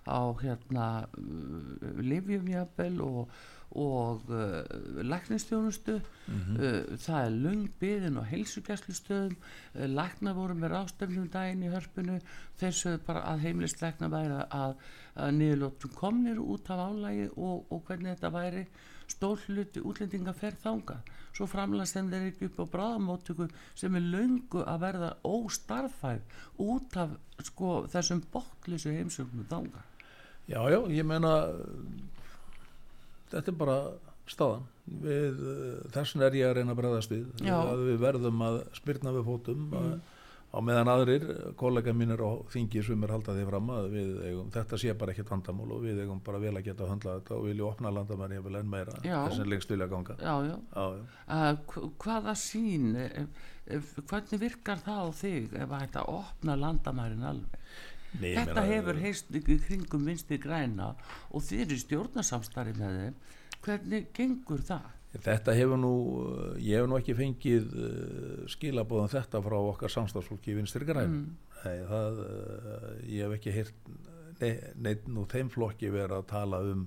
Speaker 2: á hérna uh, livjumjabel og, og uh, læknistjónustu
Speaker 3: Mhm.
Speaker 2: uh, það er lungbiðin og heilsugæslustöðum. Uh, lækna voru með rástefnum daginn í hörpunu þessu bara að heimilistlækna væri að, að niðurlótum komnir út af álægi og, og hvernig þetta væri stór hluti útlendinga fer þanga svo framlega sem þeir ekki upp á bráðamóttöku sem er löngu að verða óstarfæð út af sko þessum botlisu heimsögnum þanga
Speaker 3: já, já, ég meina þetta er bara staðan við, uh, þessin er ég að reyna að bregðast við
Speaker 2: Já.
Speaker 3: að við verðum að spyrna við fótum mm. Á meðan aðrir kollega mínir á þingi sem er haldað því fram að við eigum, þetta sé bara ekkert vandamál og við eigum bara vel að geta að höndla þetta og vilja opna landamæri jafnvel enn meira
Speaker 2: Já.
Speaker 3: þessin lengst vilja ganga
Speaker 2: já, já,
Speaker 3: já, já.
Speaker 2: uh, hv- hvaða sín eh, eh, hvernig virkar það á þig ef að þetta opna landamærin alveg
Speaker 3: Nei,
Speaker 2: þetta
Speaker 3: meina,
Speaker 2: hefur heist í kringum vinstri græna og þið eru stjórnarsamstari með þeim hvernig gengur það?
Speaker 3: Þetta hefur nú, uh, ég hef nú ekki fengið uh, skilabóðan þetta frá okkar samstagsfólki í vinstri græn.
Speaker 2: Mm.
Speaker 3: Nei, það, uh, ég hef ekki heyrt neitt nú þeim flokki verið að tala um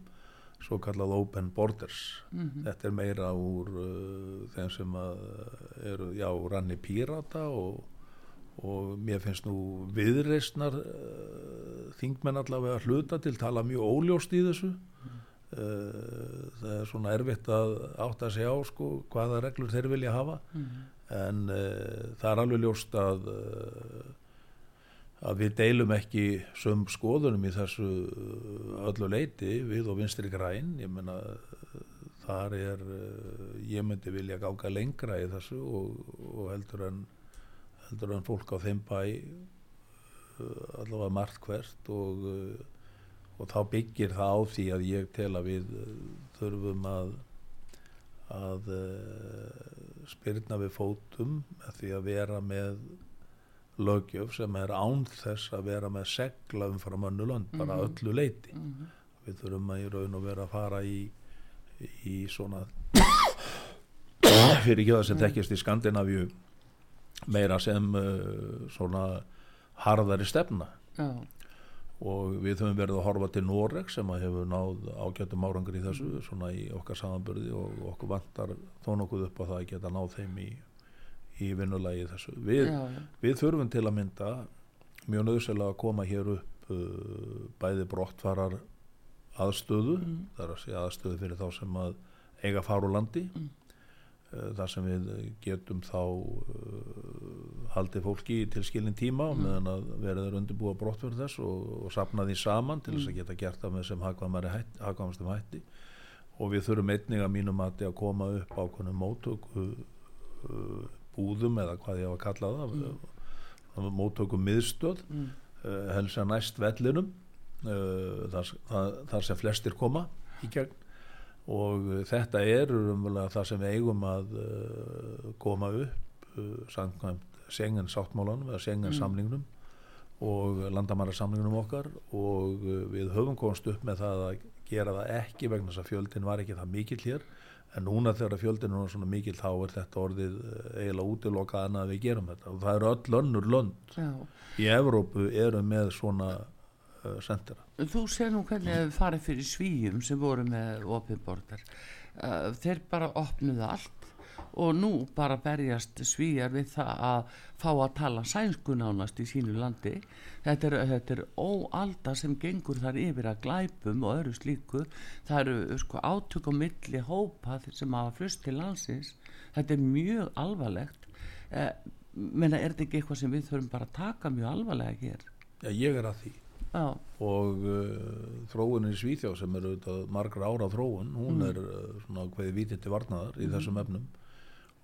Speaker 3: svo kallað open borders.
Speaker 2: Mhm.
Speaker 3: Þetta er meira úr þeim sem eru, já, ranni pírata og, og mér finnst nú viðreistnar uh, þingmenn allavega hluta til tala mjög óljóst í þessu. Uh, það er svona erfitt að átta sig á sko, hvaða reglur þeir vilja hafa
Speaker 2: Mhm.
Speaker 3: en uh, það er alveg ljóst að uh, að við deilum ekki söm skoðunum í þessu öllu leiti við og vinstri græn ég menna þar er ég myndi vilja ganga lengra í þessu og, og heldur en heldur en fólk á þeim bæ allavega margt hvert og, og þá byggir það á því að ég tel að við uh, þurfum að að uh, spyrna við fótum með því að vera með lögjöf sem er án þess að vera með segla umfram önnu lönd, bara
Speaker 2: Mhm.
Speaker 3: öllu leiti
Speaker 2: Mhm.
Speaker 3: við þurfum að í raun og vera að fara í, í svona fyrir ekki það sem þekkist í Skandinavíu meira sem uh, svona harðari stefna
Speaker 2: Já,
Speaker 3: og við höfum verið að horfa til Noreg sem að hefur náð ágættum árangur í þessu svona í okkar samanbörði og okkur vantar þó nokkuð upp á það að geta náð þeim í, í vinnulagi þessu við,
Speaker 2: já, já.
Speaker 3: við þurfum til að mynda mjög nöðslega að koma hér upp uh, bæði brottfarar aðstöðu
Speaker 2: Mm.
Speaker 3: það er að segja aðstöðu fyrir þá sem að eiga úr landi
Speaker 2: Mm.
Speaker 3: Uh, þar sem við getum þá uh, haldið fólki í tilskilin tíma
Speaker 2: Mm.
Speaker 3: meðan að verður undirbúa brottfjörð þess og, og sapna því saman til þess að geta gert það með sem hagkvæmastum hætti og við þurfum einnig að mínum mati að koma upp ákveðnum móttöku uh, búðum eða hvað ég hafa kallað það mm. móttöku miðstöð
Speaker 2: Mm.
Speaker 3: uh, helsa næst vellinum þar, þar, þar sem flestir koma í gegn og uh, þetta er umverulega það sem við eigum að uh, koma upp uh, samkvæmt Sengen sáttmálanum eða Sengen samningnum og landamæra samningnum okkar. Og uh, við höfum komast upp með það að gera það ekki vegna þess að fjöldin var ekki það mikill hér. En núna þegar fjöldin er svona mikill þá er þetta orðið eiginlega útilokað annað að við gerum þetta. Og það eru öll önnur lönd
Speaker 2: já.
Speaker 3: í Evrópu eru með svona uh, sendera.
Speaker 2: Þú sér nú hvernig þið farið fyrir svíjum sem voru með opið borgar. Uh, þeir bara opnuðu allt og nú bara berjast svíjar við það að fá að tala sænsku nánast í sínu landi. Þetta er, þetta er óalda sem gengur þar yfir að glæpum og öðru slíku. Það eru sko átök á milli hópa sem hafa flust til landsins. Þetta er mjög alvarlegt. Uh, menna er þetta ekki eitthvað sem við þurfum bara að taka mjög alvarlega hér?
Speaker 3: Já, ég er að því
Speaker 2: Já,
Speaker 3: og uh, þróunin í Svíþjá sem er auðvitað margra ára þróun, hún er uh, svona hverði vítið til varnaðar í þessum efnum.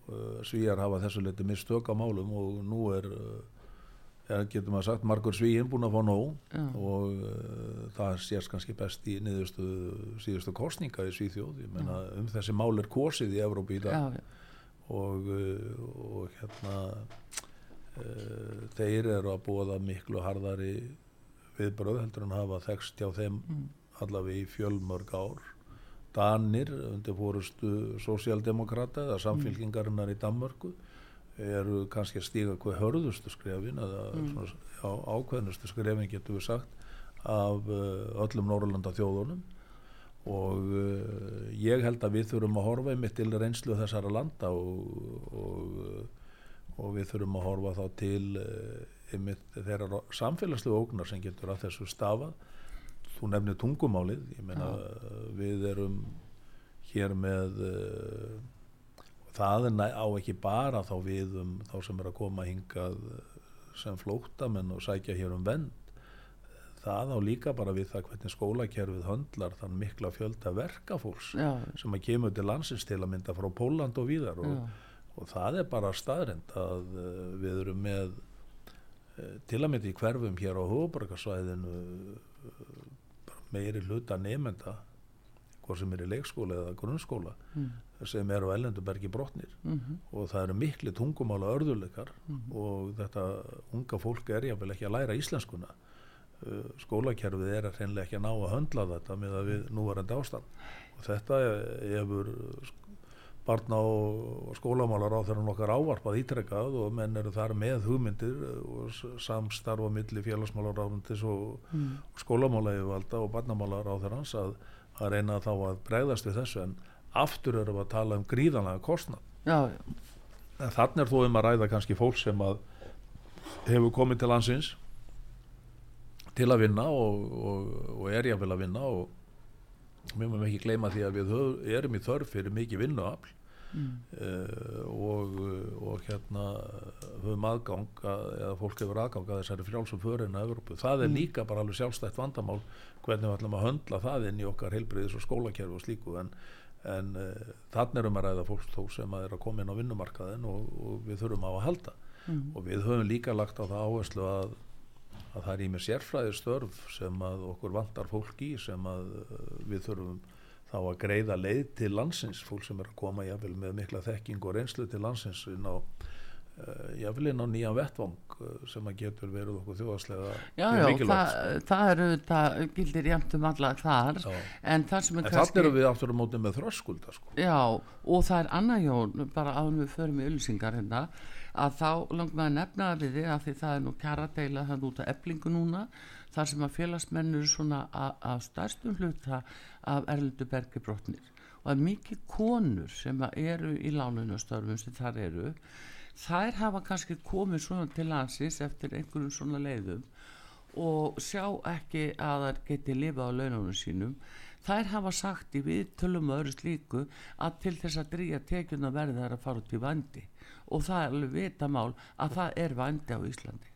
Speaker 3: Uh, Svíjar hafa þessu leiti mistök á málum og nú er, uh, getur maður sagt, margur Svíin búin að fá nóg
Speaker 2: Já.
Speaker 3: og uh, það sést kannski best í niðurstu síðustu kostninga í Svíþjóð. Meina um þessi mál er kosið í Evrópi í dag.
Speaker 2: já,
Speaker 3: og, uh, og hérna uh, þeir eru að búa miklu harðari viðbröð heldur en hafa þekst hjá þeim
Speaker 2: Mm.
Speaker 3: allavega í fjölmörg ár. Danir undir fórustu sósíaldemokrata eða samfélkingarinnar í Danmörku eru kannski að stíga hvað hörðustu skrefin eða já, ákveðnustu skrefin getur við sagt af uh, öllum Norrlanda þjóðunum og uh, ég held að við þurfum að horfa einmitt til reynslu þessara landa og, og, uh, og við þurfum að horfa þá til uh, þeirra samfélagslegu ógnar sem getur að þessu stafa þú nefnir tungumálið ég meina uh, við erum hér með uh, það er næ, á ekki bara þá við um þá sem er að koma hingað uh, sem flóttamenn og sækja hér um vend það á líka bara við það hvernig skólakerfið höndlar þann mikla fjölda verkafólks
Speaker 2: já,
Speaker 3: sem að kemur til landsins til að mynda frá Póland og víðar og, og það er bara staðrind að uh, við erum með til að mynda í hverfum hér á hóðborgarsvæðinu uh, meiri hluta nefnda hvað sem er í leikskóla eða grunnskóla
Speaker 2: Mm.
Speaker 3: sem eru á Ellendubergi brotnir.
Speaker 2: Mm
Speaker 3: og það eru mikli tungumála örðuleikar og þetta unga fólk er jáfnvel ekki að læra íslenskuna Uh, skólakerfið er að hreinlega ekki að ná að höndla þetta með að við núverandi ástand. Og þetta hefur barna og skólamálar á þeirra nokkar ávarpað ítrekkað og menn eru þar með hugmyndir og s- samstarfa milli félagsmálaráðundis og,
Speaker 2: Mm.
Speaker 3: og skólamála yfirvalda og barnamálar á þeirra hans að, að reyna þá að bregðast við þessu en aftur við að tala um gríðanlega kostnað
Speaker 2: já, já.
Speaker 3: en þannig er þó um að ræða kannski fólk sem að hefur komið til landsins til að vinna og, og, og er jáfnvel að vinna og við mögum ekki gleyma því að við erum í þörf fyrir mikið vinnuafl
Speaker 2: Mm.
Speaker 3: uh, og, og hérna höfum aðgang að, eða fólk hefur aðgang að þessari frjálsum förin að Evrópu. Það er líka bara alveg sjálfstætt vandamál hvernig við ætlum að höndla það inn í okkar heilbriðis og skólakerfi og slíku en, en uh, þannig erum að ræða fólk þó sem er að koma inn á vinnumarkaðin og, og við þurfum á að halda
Speaker 2: Mm.
Speaker 3: og við höfum líka lagt á það áherslu að, að það er í með sérfræði störf sem að okkur vantar fólk í sem að uh, við þurfum þá að greiða leið til landsins fólk sem er að koma jáfnvel með mikla þekking og reynslu til landsins inn á uh, jáfnvel inn á nýjan vettvang uh, sem að getur verið okkur þjóðaslega
Speaker 2: Já, já, það, það eru það gildir jæmt um alla þar
Speaker 3: Já.
Speaker 2: en það sem er
Speaker 3: En
Speaker 2: kannski
Speaker 3: þannig erum við aftur á móti með þröskulda sko.
Speaker 2: Já, og það er annað jón bara en við förum í öllusingar hérna að þá langt maður að nefna það við þig að því það er nú kjara deila þannig út af eblingu núna þar sem að félagsmenn eru svona að, stærstum hluta af erlendu bergi brotnir. Og að mikið konur sem eru í lánunastörfum sem þar eru þær hafa kannski komið svona til landsins eftir einhverjum svona leiðum og sjá ekki að þær geti lifað á laununum sínum þær hafa sagt í viðtölum og öðru slíku að til þess að drýja tekjuna verði þær að fara út í vandi og það er alveg vitamál að það er vandi á Íslandi.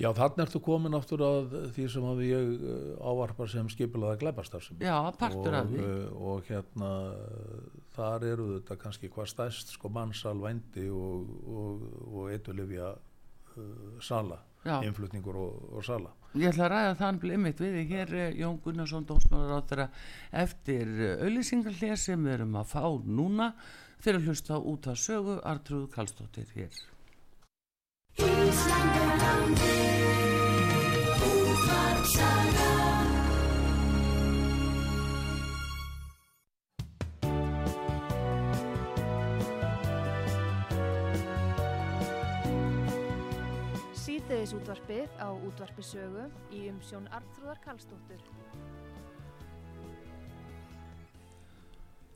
Speaker 3: Já, þannig ertu komin aftur að því sem að ég uh, ávarpar sem skipilaða glæbastarfsemi
Speaker 2: Já, partur af því.
Speaker 3: uh, og hérna þar eru þetta kannski hvað stæst sko mannsal vændi og, og, og eitulifja uh, sala,
Speaker 2: Já.
Speaker 3: innflutningur og, og sala
Speaker 2: Ég ætla að ræða þann blimit við þig hér eh, Jón Gunnarsson dómsmálar á þeirra eftir auðlýsingarlega sem við erum að fá núna fyrir að hlusta út af sögu Artrúð Kallstóttir hér.
Speaker 1: Síðdeðis útvarpið á útvarpisögu í umsjón Arnþróðar Karlsdóttur.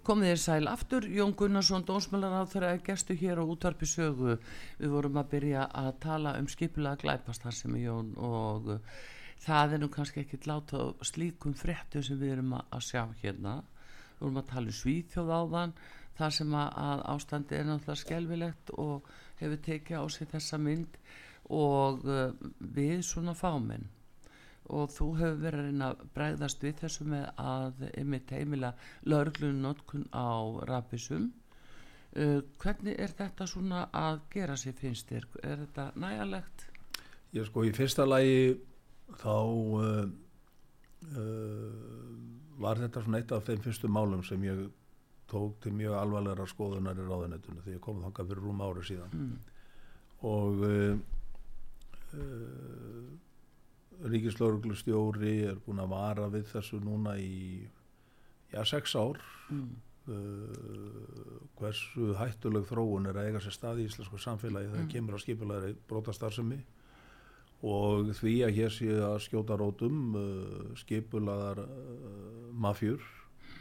Speaker 2: Komið þér sæl aftur, Jón Gunnarsson, dómsmálar á þeirra gestu hér á útvarpi sögu. Við vorum að byrja að tala um skipulega glæpastar sem er Jón og það er nú kannski ekkit láta slíkum fréttu sem við erum að, sjá hérna. Við vorum að tala um svíþjóð áðan, þar sem að ástandi er náttúrulega skelvilegt og hefur tekið á sig þessa mynd og uh, við svona fámenn og þú hefur verið að reyna að bregðast við þessu með að einmitt heimila lauruglun notkun á rafisum uh, hvernig er þetta svona að gera sér finnst þér er þetta nægalegt?
Speaker 3: Ég sko í fyrsta lagi þá uh, uh, var þetta svona eitt af þeim fyrstu málum sem ég tók til mjög alvarlegra skoðunar í ráðunettuna því ég kom þangað fyrir rúm ári síðan
Speaker 2: Mm.
Speaker 3: og uh, uh, Ríkislauruglustjóri er búin að vara við þessu núna í já, sex ár
Speaker 2: Mm.
Speaker 3: uh, hversu hættuleg þróun er að eiga sér stað í íslensku samfélagi þegar
Speaker 2: Mm.
Speaker 3: kemur á skipulegri brotastarfsemi og því að hér sé að skjóta rótum uh, skipulaðar uh, mafjur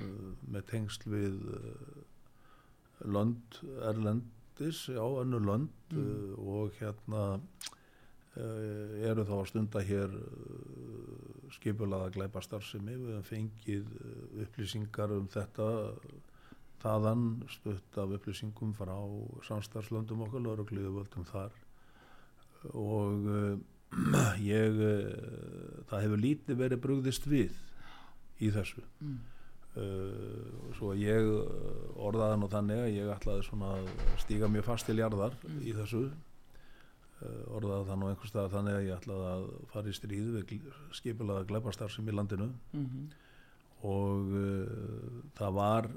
Speaker 3: uh, með tengsl við lönd erlendis á önnu lönd
Speaker 2: Mm.
Speaker 3: og hérna eru þá að stunda hér uh, skipulaða glæpa starfsemi við hefum fengið uh, upplýsingar um þetta þaðan stutt af upplýsingum frá samstarfslöndum okkar, laurugliðu völdum þar. Og ég það hefur lítið verið brugðist við í þessu.
Speaker 2: Mm.
Speaker 3: uh, svo ég uh, orðaði nú þannig að ég ætlaði svona að stíga mjög fast til jarðar í þessu orðaði það nú einhvers stað þannig að ég ætlaði að fara í stríð við skipulaða gleparstarfsum í landinu.
Speaker 2: Mm
Speaker 3: og uh, það var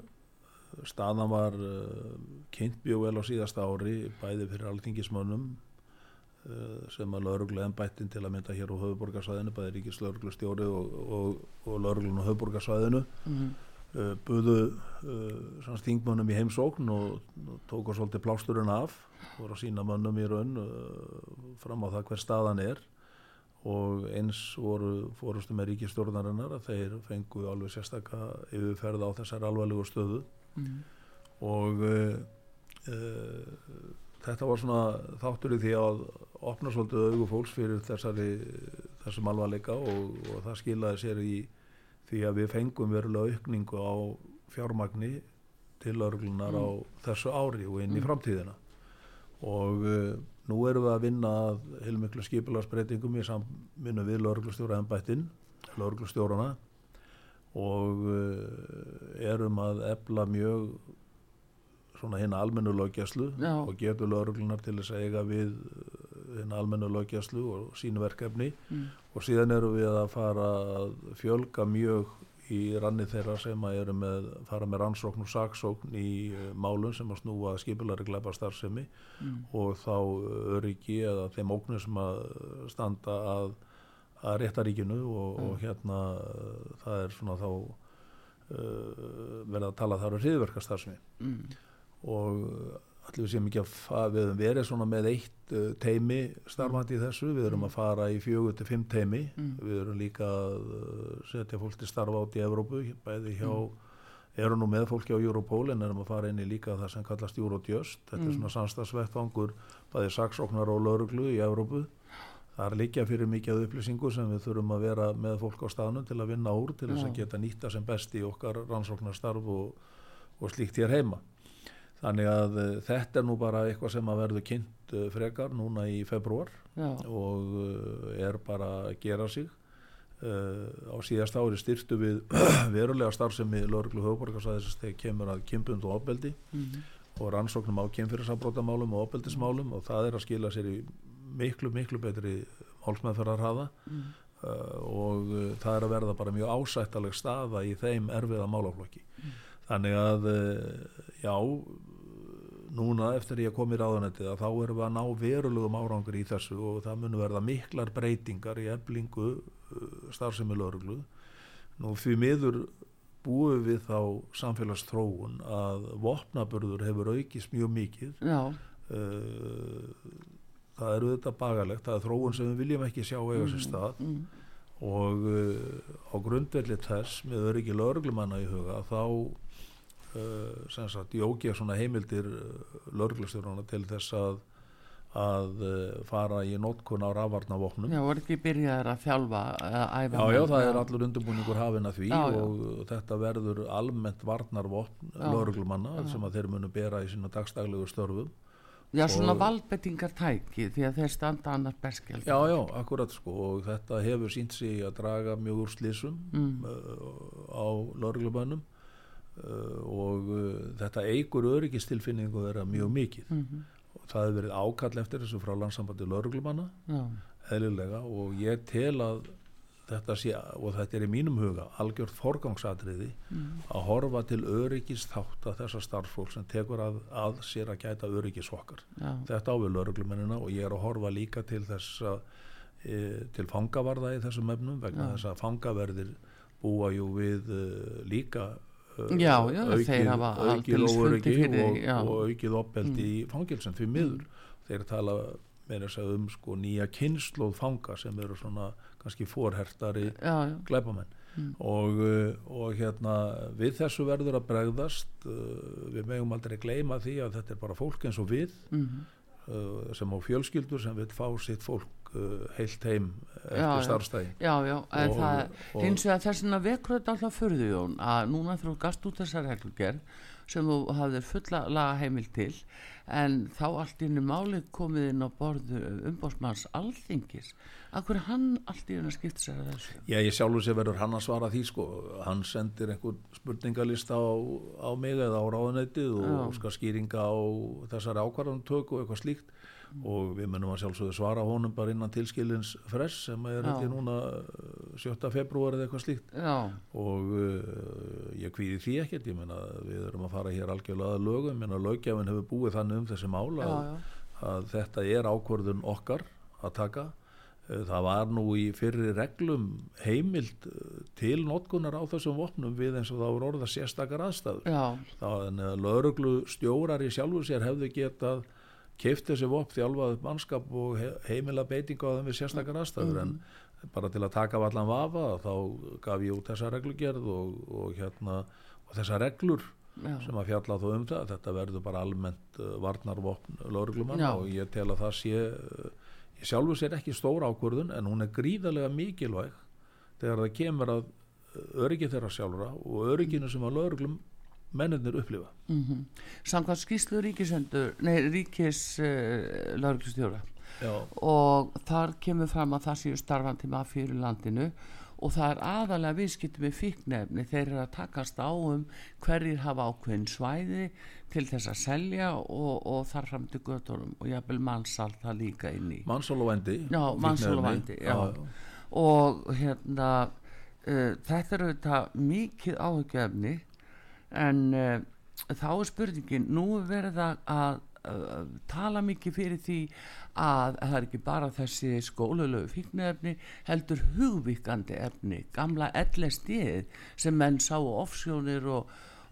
Speaker 3: staðan var uh, kynnt mjög vel á síðasta ári bæði fyrir alþingismönnum uh, sem að lauruglu ennbættin til að mynda hér á höfuborgarsvæðinu bæði ríkis lauruglustjóri og, og, og lauruglun á höfuborgarsvæðinu
Speaker 2: -hmm.
Speaker 3: Uh, buðu svona stingmönnum í heimsókn og, og tóku svolítið plásturinn af voru að sína mönnum í raun uh, fram á það hver staðan er og eins voru fórustu með ríkistjórnarinnar að þeir fengu alveg sérstaka yfirferð á þessar alvarlegu stöðu
Speaker 2: Mm.
Speaker 3: og uh, uh, þetta var svona þáttur í því að opna svolítið augu fólks fyrir þessari, þessum alvarleika og, og það skilaði sér í því að við fengum verulega aukningu á fjármagni til örglunar á þessu ári og inn í
Speaker 2: Mm.
Speaker 3: framtíðina. Og uh, nú erum við að vinna heilmiklu skipularsbreytingum í samvinnu við lauruglustjóra ennbættin lauruglustjórana og uh, erum að efla mjög svona hérna almennu löggjæslu og getur lauruglunar til þess að eiga við hinn almennu lögjastlu og sínu verkefni. Og síðan eru við að fara að fjölga mjög í ranni þeirra sem að eru með, fara með rannsókn og saksókn í uh, málum sem að snúa skipulari glæpa starfsemi og þá öryggi eða þeim óknir sem að standa að, að réttaríkinu og, og hérna það er svona þá uh, verið að tala þar um hriðverkastarfsemi
Speaker 2: mm.
Speaker 3: og allir við séum ekki að við höfum verið svona með eitt uh, teimi starfandi í þessu, við erum að fara í fjögur til fimm teimi, við erum líka að uh, setja fólk til starfa át í Evrópu, bæði hjá erum nú með fólki á Europol en erum að fara inn í líka það sem kallast Eurojust. Þetta er svona samstagsvettvangur bæði saksóknar og lauruglu í Evrópu. Það er líka fyrir mikið upplýsingu sem við þurfum að vera með fólk á staðnum til að vinna úr til þess að geta nýtta sem best í okkar rannsóknarstarf og, og slíkt hér heima þannig að uh, þetta er nú bara eitthvað sem að verður kynnt uh, frekar núna í februar
Speaker 2: Já,
Speaker 3: og uh, er bara að gera sig. Uh, á síðast ári styrtu við verulega starfsemi lauruglu höfuborgarsæðis þegar kemur að kynbund og ofbeldi
Speaker 2: Mhm.
Speaker 3: og rannsóknum á kynfyrirsafbrótamálum og ofbeldismálum og það er að skila sér í miklu, miklu betri málsmeðferðarhaða
Speaker 2: Mm.
Speaker 3: uh, og uh, það er að verða bara mjög ásættaleg staða í þeim erfiða málaflokki. Þannig að uh, já núna eftir ég kom í ráðunettið að þá erum við að ná verulegum árangur í þessu og það mun verða miklar breytingar í eflingu uh, starfsemi lauruglu nú því miður búum við þá samfélagsþróun að vopnaburður hefur aukist mjög mikið.
Speaker 2: Já,
Speaker 3: uh, það er auðvitað bagalegt það er þróun sem við viljum ekki sjá eiga sér stað.
Speaker 2: mm.
Speaker 3: og uh, á grundvelli þess með öryggi lauruglumanna í huga þá sagt jókja svona heimildir uh, lauruglustjórnana til þess að að uh, fara í notkun á rafvarnavopnum
Speaker 2: já, voru ekki byrjaðir að þjálfa æfa
Speaker 3: Já, já, það er allur undirbúningur hafinn að því
Speaker 2: Já, já.
Speaker 3: og þetta verður almennt varnarvopn
Speaker 2: Já.
Speaker 3: lauruglumanna sem að þeir munu bera í sína dagstaglegu störfum.
Speaker 2: Já, svona
Speaker 3: og-
Speaker 2: valdbettingartæki því að þeir standa annars berskjald
Speaker 3: Já, já, akkurat sko og þetta hefur sínt sig að draga mjög úr slísum
Speaker 2: Mm.
Speaker 3: uh, á lauruglumönnum uh, og uh, þetta eigur öryggistilfinningu þeirra mjög mikið.
Speaker 2: Mhm.
Speaker 3: og það hefur verið ákall eftir þessu frá landsambandi lauruglumanna eðlilega og ég tel að þetta sé, og þetta er í mínum huga algjört forgangsatriði að horfa til öryggis þátt að þessa starfsfólk sem tekur að, að sér að gæta öryggis okkar.
Speaker 2: Já,
Speaker 3: þetta á við lauruglumennina og ég er að horfa líka til þess að e, til fangavarða í þessum efnum vegna
Speaker 2: Já.
Speaker 3: þess að fangaverðir búa jú við e, líka
Speaker 2: Já, já, hafa
Speaker 3: aukið
Speaker 2: aldeilis
Speaker 3: óöryggi og,
Speaker 2: já. Mm.
Speaker 3: og aukið oppeldi í fangilsum því miður þeir tala meira að segja um sko nýja kynnslóð fanga sem eru svona kannski fórhertari
Speaker 2: já, já.
Speaker 3: glæpamenn
Speaker 2: Mm.
Speaker 3: og, uh, og hérna við þessu verður að bregðast uh, við megum aldrei gleyma því að þetta er bara fólk eins og við
Speaker 2: Mhm.
Speaker 3: uh, sem á fjölskyldur sem vil fá sitt fólk uh, heilt heim eftir
Speaker 2: Já, já. Já,
Speaker 3: Og-
Speaker 2: það
Speaker 3: og-
Speaker 2: hins vegar þess vegna vekur þetta alltaf furðu Jón að núna þú gast út þessar reglugerð sem þú hafðir fulla laga heimil til en þá allt í hennu máli komið inn á borðu umbósmanns alþingis. Akkur er hann allt í hennu skipt sér að þessu?
Speaker 3: Já, ég sjálfur sér verður hann að svara því sko, hann sendir einhver spurningalista á, á mig eða á ráðunettið og skal skýringa á þessari ákvarðantöku og eitthvað slíkt og við munum að sjálfsögðu svara honum bara innan tilskilins fress sem er
Speaker 2: Já.
Speaker 3: þetta núna uh, 7. februar eða eitthvað slíkt.
Speaker 2: Já,
Speaker 3: og uh, ég kvíði því ekkert, ég meina við erum að fara hér algjörlega að lögum, ég meina lögjafinn hefur búið þannig um þessi mál
Speaker 2: já,
Speaker 3: að, að þetta er ákvörðun okkar að taka. Eh, það var nú í fyrri reglum heimild eh, til notkunar á þessum vopnum við eins og það voru orða sérstakar aðstæður. Þannig að lauruglu stjórar í sjálfu sér hefðu getað keift þessi vopn þjálfað upp mannskap og he- heimila beitingu á þeim við sérstakar aðstæður en bara til að taka allan vafa þá gaf ég út þessa reglugerð og, og hérna og þessa reglur
Speaker 2: já.
Speaker 3: sem að fjalla þó um það þetta verður bara almennt uh, varnarvopn lauruglumann
Speaker 2: Já.
Speaker 3: og ég tel að það sé uh, ég sjálfur sér ekki stór ákvörðun en hún er gríðarlega mikilvæg þegar það kemur að uh, öryggi þeirra sjálfra og örygginu sem að lauruglum mennirnir upplifa.
Speaker 2: Mm Samkvæmt skýslu ríkisendur, nei, ríkis uh, lauruglustjóra
Speaker 3: Já,
Speaker 2: og þar kemur fram að það séu starfandi mafjur í landinu og það er aðalega viðskipti með fíknefni þeir eru að takast á um hverjir hafa ákveðin svæði til þess að selja og, og þar fram til göttunum og jafnvel mannsal það líka inn í
Speaker 3: mannsal og vendi
Speaker 2: já, mannsal og vendi og hérna uh, þetta eru þetta mikið áhugjefni en uh, þá er spurningin nú verður það að tala mikið fyrir því að það er ekki bara þessi skólulegu fíknefni heldur hugvíkandi efni gamla ellestið sem menn sá offsjónir og,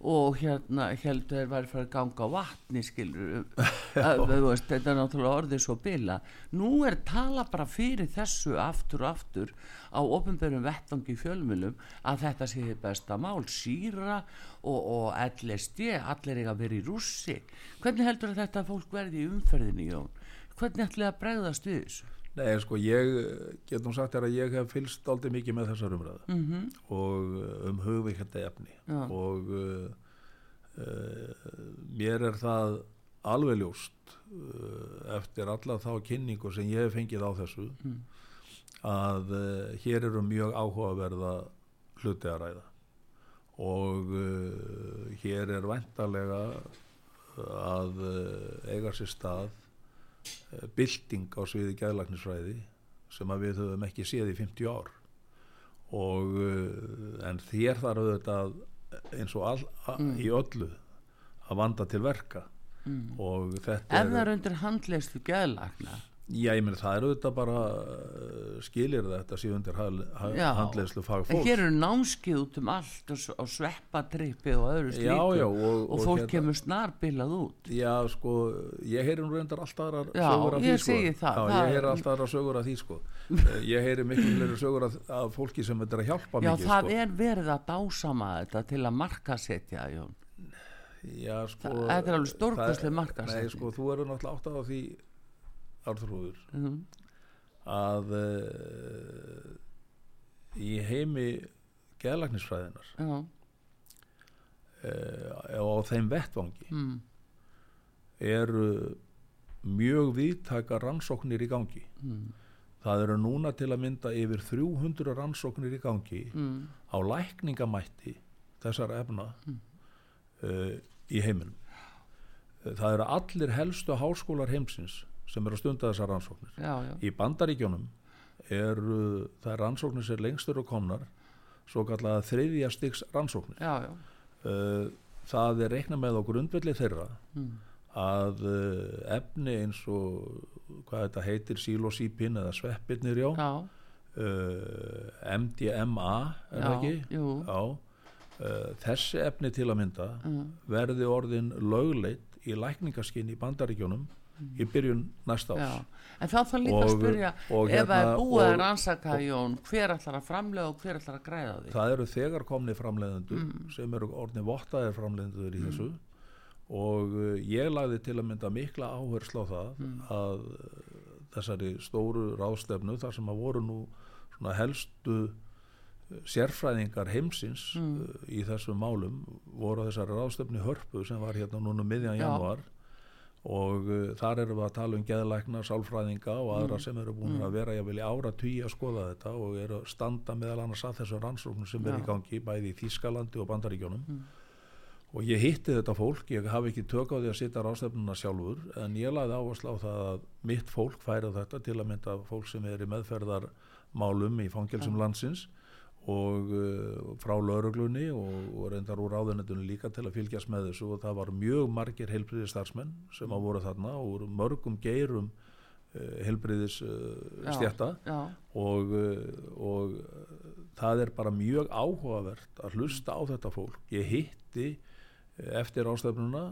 Speaker 2: og hérna heldur þeir væri farið að ganga á vatni skilur veist, þetta er náttúrulega orðið svo bila. Nú er tala bara fyrir þessu aftur og aftur á ofnbjörnum vettangi fjölmjölum að þetta sé besta mál. Síra og, og LSD allir eiga að vera í rússi. Hvernig heldur þetta fólk verði í umferðinni Jón? Hvernig ætlaði að bregðast við þessu?
Speaker 3: Nei, sko, ég get nú sagt þér að ég hef fylst aldrei mikið með þessar umræðu mm -hmm. og uh, um hugvíkjandi efni Já. og uh, uh, mér er það alveg ljóst uh, eftir alla þá kynningu sem ég hef fengið á þessu mm. að hér eru mjög áhugaverða hluti að ræða og uh, hér er vendalega að eiga sér stað Eh, bilding á sviði gæðlagnisfræði sem að við höfum ekki séð í 50 ár og eh, en þér þarf auðvitað eins og all, mm. í öllu að vanda til verka mm. og þetta
Speaker 2: ef það er undir handlegslu gæðlagna
Speaker 3: Já, ég meina það eru þetta bara skilir þetta síðundir handlegslu fagfólk.
Speaker 2: Hér eru námskið út um allt og, og sveppatrippi og öðru slíku já, já, og, og fólk hérna, kemur snarbilað út.
Speaker 3: Já, sko, ég heyri nú reyndar alltaf aðra sögur af því, sko.
Speaker 2: Já, það,
Speaker 3: ég heyri alltaf aðra sögur af því, sko. Eh, ég heyri miklu fleiri sögur af, af fólki sem þetta er að hjálpa
Speaker 2: já,
Speaker 3: mikið,
Speaker 2: sko. Já, það er verið að dásama þetta til að markasetja, Jón.
Speaker 3: Já, sko.
Speaker 2: Það er alveg stórkvæslega markasetja.
Speaker 3: Nei, sko, þú eru náttúrulega átt á því árþróður mm -hmm. að uh, í heimi geðlagnisfræðinar uh, á þeim vettvangi mm. eru mjög viðtaka rannsóknir í gangi mm. það eru núna til að mynda yfir 300 rannsóknir í gangi mm. á lækningamætti þessar efna uh, í heiminum það eru allir helstu háskólar heimsins sem eru að stunda þessar rannsóknir.
Speaker 2: Já, já.
Speaker 3: í bandaríkjónum eru það rannsóknir sem lengstur og komnar svo kallega þriðja styggs rannsóknir.
Speaker 2: Já,
Speaker 3: uh, það er reikna með á grundvelli þeirra mm. að uh, efni eins og hvað þetta heitir sílosípin eða sveppirnir já. Uh, MDMA er það ekki? þessi efni til að mynda mm. verði orðin lögleit í lækningaskinn í bandaríkjónum í byrjun næsta árs Já.
Speaker 2: en þá þá líka að spyrja og ef það er hérna- búið að rannsaka Jón hver ætlar að framlega og hver ætlar að græða því
Speaker 3: það eru þegar komni framlegendur mm. sem eru orðni vottaðir framlegendur í mm. þessu og uh, ég lagði til að mynda mikla áherslu á það mm. að þessari stóru ráðstefnu þar sem að voru nú helstu uh, sérfræðingar heimsins mm. uh, í þessum málum voru þessari ráðstefni hörpu sem var hérna núna um miðjan januar og uh, þar erum við að tala um geðlækna, sálfræðinga og aðra mm. sem eru búin mm. að vera jáfnvel í ára tugi að skoða þetta og eru að standa meðal annars að þessum rannsóknum sem ja. er í gangi bæði í Þískalandi og Bandaríkjónum mm. og ég hitti þetta fólk, ég hafi ekki tök á því að sitja ráðstefnuna sjálfur en ég laði áherslu á það að mitt fólk færa þetta til að mynda fólk sem er í meðferðarmálum í fangelsum ja. landsins og uh, frá lauruglunni og, og reyndar úr áðunetunni líka til að fylgjast með þessu og það var mjög margir heilbriðis starfsmenn sem að voru þarna og mörgum geirum uh, heilbriðis stjætta og, uh, og það er bara mjög áhugavert að hlusta á þetta fólk. Ég hitti eftir ástæfnuna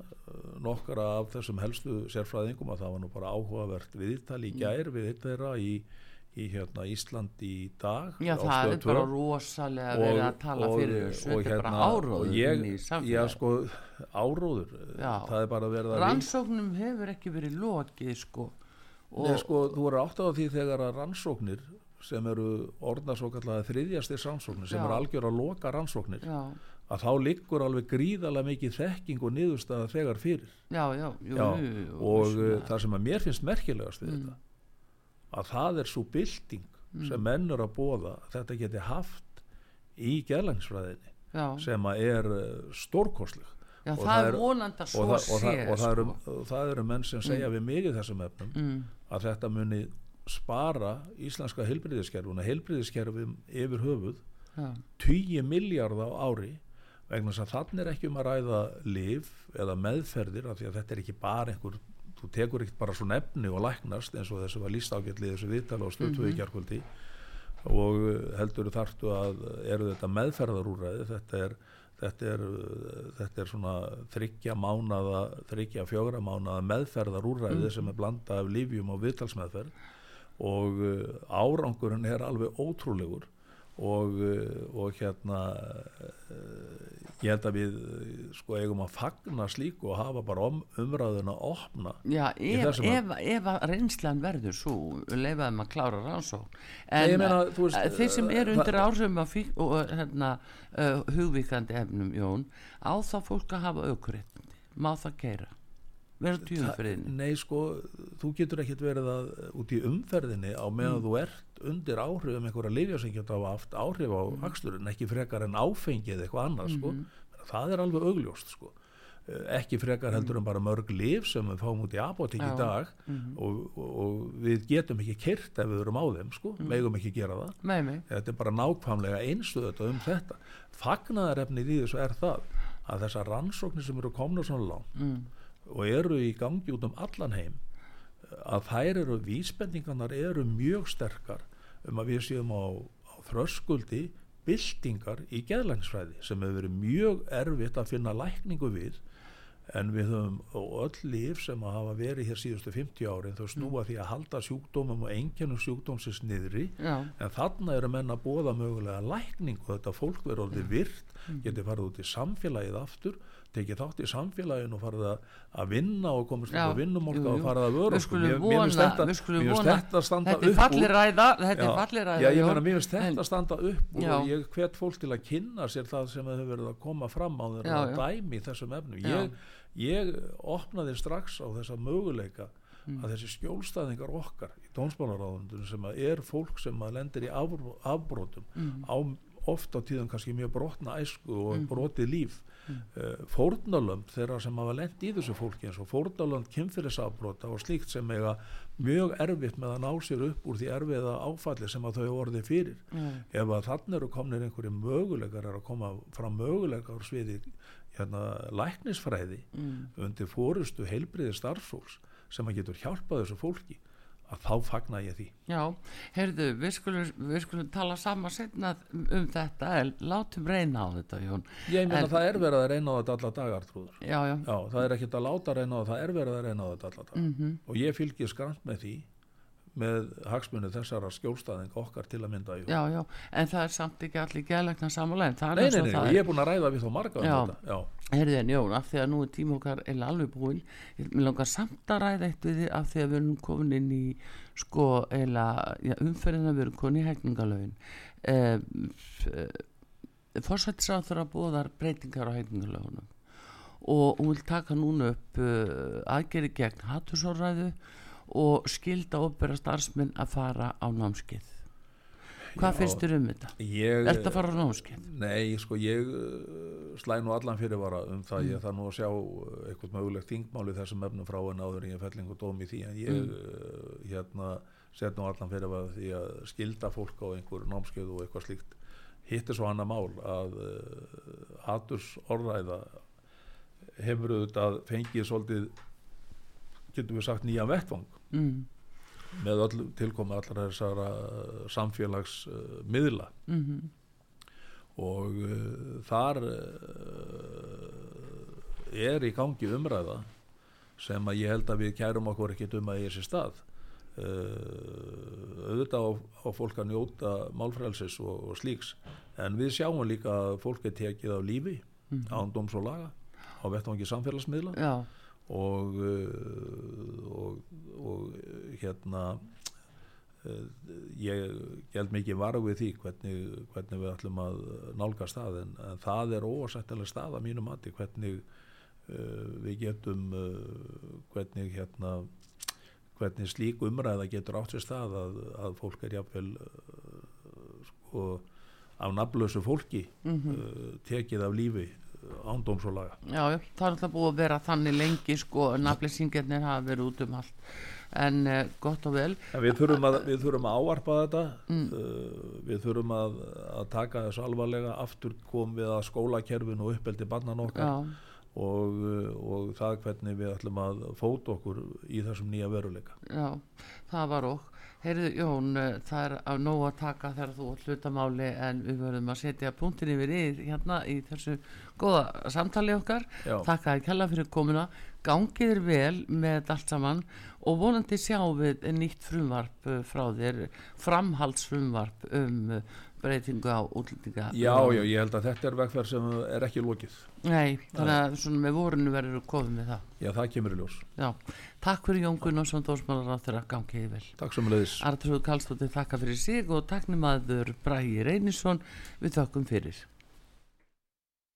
Speaker 3: nokkara af þessum helstu sérfræðingum að það var nú bara áhugavert viðtali í gær við þeirra í í hérna Ísland í dag
Speaker 2: Já það er bara rosalega og, verið að tala og, fyrir þessu, þetta er bara hérna, áróður
Speaker 3: ég, Já sko áróður já. það er bara verið
Speaker 2: að Rannsóknum hefur ekki verið lokið sko
Speaker 3: Nei sko þú eru átt á því þegar að rannsóknir sem eru orðna svo kallega þriðjastir rannsóknir sem já. eru algjör að loka rannsóknir
Speaker 2: já.
Speaker 3: að þá liggur alveg gríðalega mikið þekking og niðurstaða þegar fyrir
Speaker 2: Já já jú,
Speaker 3: jú, jú, og uh, það sem að mér finnst merkilegast við mm. þetta að það er svo bilding sem menn eru að bóða þetta geti haft í gerlangsfræðinni sem að er stórkostleg.
Speaker 2: Já
Speaker 3: og
Speaker 2: það, er
Speaker 3: er- eru,
Speaker 2: sko.
Speaker 3: og það eru menn sem segja við mig í þessum efnum
Speaker 2: mm,
Speaker 3: að þetta muni spara íslenska heilbriðiskerfuna heilbriðiskerfum yfir höfuð
Speaker 2: já,
Speaker 3: 10 miljard á ári vegna þess að þannig er ekki um að ræða liv eða meðferðir af því að þetta er ekki bara einhver þú tekur ekkert bara svona efni og læknast eins og þessu var líst ágætlið þessu viðtala og stöðtöðu mm -hmm. og uh, heldur þarftu að eru þetta meðferðarúræði þetta er Þetta er, uh, þetta er svona þryggja mánada, þryggja fjögra mánada meðferðarúræði sem er blanda af lífjum og viðtalsmeðferð. Og uh, árangurinn er alveg ótrúlegur og, uh, og hérna uh, ég held að við uh, sko eigum að fagna slíku og hafa bara um, umræðuna opna
Speaker 2: já ef, ef, ef að reynslan verður svo leifaðum að klára rannsókn.
Speaker 3: Nei,
Speaker 2: en
Speaker 3: meina, veist,
Speaker 2: eh, þeir sem
Speaker 3: eh,
Speaker 2: eru undir fík, og hérna, uh, hugvíkandi efnum Jón, á þá fólk að hafa aukuréttindi, má það geira vera tjúðumfriðinni
Speaker 3: Nei sko, þú getur ekkert verið að út í umferðinni á meðan þú ert undir áhrifum einhverja lifja sem geta haft áhrif á mm. en ekki frekar en áfengið eitthvað annað sko, það er alveg augljóst sko. Eh, ekki frekar heldur en bara mörg lif sem við fáum út í apotek í dag og, og, og við getum ekki kyrt ef við erum á þeim sko, megum ekki gera það.
Speaker 2: Með mig
Speaker 3: þetta er bara nákvæmlega einstöðut um þetta. Fagnaðarefnið í þessu er það að þessar rannsóknir sem eru komna svona langt
Speaker 2: mm.
Speaker 3: Og eru í gangi út um allan heim að þær eru vísbendingarnar eru mjög sterkar um að við séum á, á þröskuldi byltingar í geðlængsfræði sem hefur verið mjög erfitt að finna lækningu við en við höfum öll líf sem að hafa verið hér síðustu 50 árin þau snúa því að halda sjúkdómum og einkennum sjúkdómsins niðri
Speaker 2: já,
Speaker 3: en þarna eru menn að bóða mögulega lækningu þetta fólk verður orðið virt geti farið út í samfélagið aftur tekið þátt í samfélaginu og farið að, vinna og komast
Speaker 2: Já,
Speaker 3: upp á
Speaker 2: jú.
Speaker 3: og farið að vöru
Speaker 2: vona við skulum vona
Speaker 3: þetta standa
Speaker 2: þetta
Speaker 3: upp
Speaker 2: falli
Speaker 3: úr
Speaker 2: ræða þetta er falli ræða
Speaker 3: já, ég meina, mér finnst þetta standa upp
Speaker 2: Já.
Speaker 3: og ég hvet fólk til að kynna sér það sem hefur verið að koma fram á þeirra að dæmi þessum efnum ég, ég opnaði strax á þessa möguleika
Speaker 2: Mm.
Speaker 3: að þessi skjólstæðingar okkar í dónsmálaráðundunum sem er fólk sem lendir í afbrotum
Speaker 2: Mm.
Speaker 3: á oft á tíðum kannski mjög brotna æsku og
Speaker 2: Mm.
Speaker 3: brotið líf mm. fórnalönd þeirra sem hafa lent í þessu fólki eins og fórnalönd kynfyrirsafbrota og slíkt sem eiga mjög erfitt með að ná sér upp úr því erfiða áfalli sem að þau orðið fyrir
Speaker 2: Mm.
Speaker 3: ef að þannig eru komnir einhverju möguleikar er að koma fram möguleikar á sviði hérna, læknisfræði
Speaker 2: Mm.
Speaker 3: undir fórustu heilbriði starfsfólks sem að getur hjálpað þessu fólki að þá fagna ég því.
Speaker 2: Já, heyrðu, við skulum, við skulum tala saman setna um, þetta en látum reyna á þetta, Jón.
Speaker 3: Ég meina það er verið að reyna á þetta alla dagar trúður
Speaker 2: Já, já,
Speaker 3: já, það er ekkert að láta reyna á það það er verið að reyna á þetta alla dagar
Speaker 2: mm
Speaker 3: og ég fylgir skrant með því með hagsmunni þessara skjólstaðing okkar til að mynda
Speaker 2: já, já en það er samt ekki allir það er
Speaker 3: Nei, nei, nei,
Speaker 2: það
Speaker 3: ég er búin að ræða við þá marga um
Speaker 2: Já.
Speaker 3: þetta já,
Speaker 2: Heyrðu en Jón, af því að nú er tíma okkar eða alveg búinn, ég mér langar samt að ræða eitt við þið af því að við erum komin inn í sko eða já, umferðina við erum komin í hækningalögin eh, Forsættisáþur að búðar breytingar á hækningalögunum og hún vil taka núna upp uh, aðgeri gegn hattusorræðu og skilda opera starfsmenn að fara á námskeið Hvað
Speaker 3: Já.
Speaker 2: finnst þér um þetta?
Speaker 3: ég,
Speaker 2: að fara á námskeið?
Speaker 3: Nei, sko ég uh, slæ nú allan fyrirvara um það
Speaker 2: Mm.
Speaker 3: ég þarf nú að sjá uh, eitthvað mögulegt þingmáli þessum efnum frá en áður en ég felling og dóm í því en ég
Speaker 2: Mm.
Speaker 3: uh, hérna set nú allan fyrirvara því að skilda fólk á einhver námskeið og eitthvað slíkt hitt er svo annað mál að haturs orðræða hefur auðvitað fengið svolítið getum við sagt nýja vettvang
Speaker 2: Mm,
Speaker 3: með öll tilkomi allar þessara uh, samfélags uh,
Speaker 2: mm,
Speaker 3: og uh, þar uh, er í gangi umræða sem að ég held að við kærum okkur ekkert um að ég sé stað. Uh, auðvitað á, á fólk að njóta málfrælsis og, og slíks en við sjáum líka að fólk er tekið af lífi
Speaker 2: Mhm.
Speaker 3: án dóms og laga á vettvangi samfélagsmiðla.
Speaker 2: Já,
Speaker 3: og, uh, og, og uh, hérna uh, ég gæld mikið var við því hvernig, hvernig við ætlum að nálga stað en, en það er ósættilega stað að mínu mati hvernig uh, við getum uh, hvernig hérna hvernig slík umræða getur átt sér stað að, að fólk er jáfnvel uh, sko, af nafnlösu fólki uh, tekið af lífi ándóms og laga
Speaker 2: Já, það er alltaf búið að vera þannig lengi sko, nafnlýsingarnir hafa verið út um allt. En uh, gott og vel.
Speaker 3: En við þurfum að, við þurfum að áarpa þetta, uh, við þurfum að, að taka þessu alvarlega, aftur kom við að skólakerfinu og uppeldi bannan okkar. Og, uh, og það hvernig við ætlum að fóta okkur í þessum nýja veruleika.
Speaker 2: já, það var okk Heyrðu Jón, uh, það er af nóg að taka þegar þú hlutamáli en við verðum að setja punktin yfir í hérna í þessu góða samtali okkar
Speaker 3: Já.
Speaker 2: Takk að kella fyrir komuna Gangið er vel með allt saman og vonandi sjáum við nýtt frumvarp uh, frá þér framhaldsfrumvarp um breytingu á útlendinga
Speaker 3: Já, já, ég held að þetta er vegferð sem er ekki lokið.
Speaker 2: Nei, þannig að svona með vorinu verður komið með það
Speaker 3: Já, það kemur í ljós.
Speaker 2: Já, takk fyrir Jón Gunnarsson dósmálar á þeirra gangiði vel
Speaker 3: Takk sem leiðis.
Speaker 2: Artrúð Kallstóttir þakka fyrir sig og taknimaður Bræi Reynisson við þakkum fyrir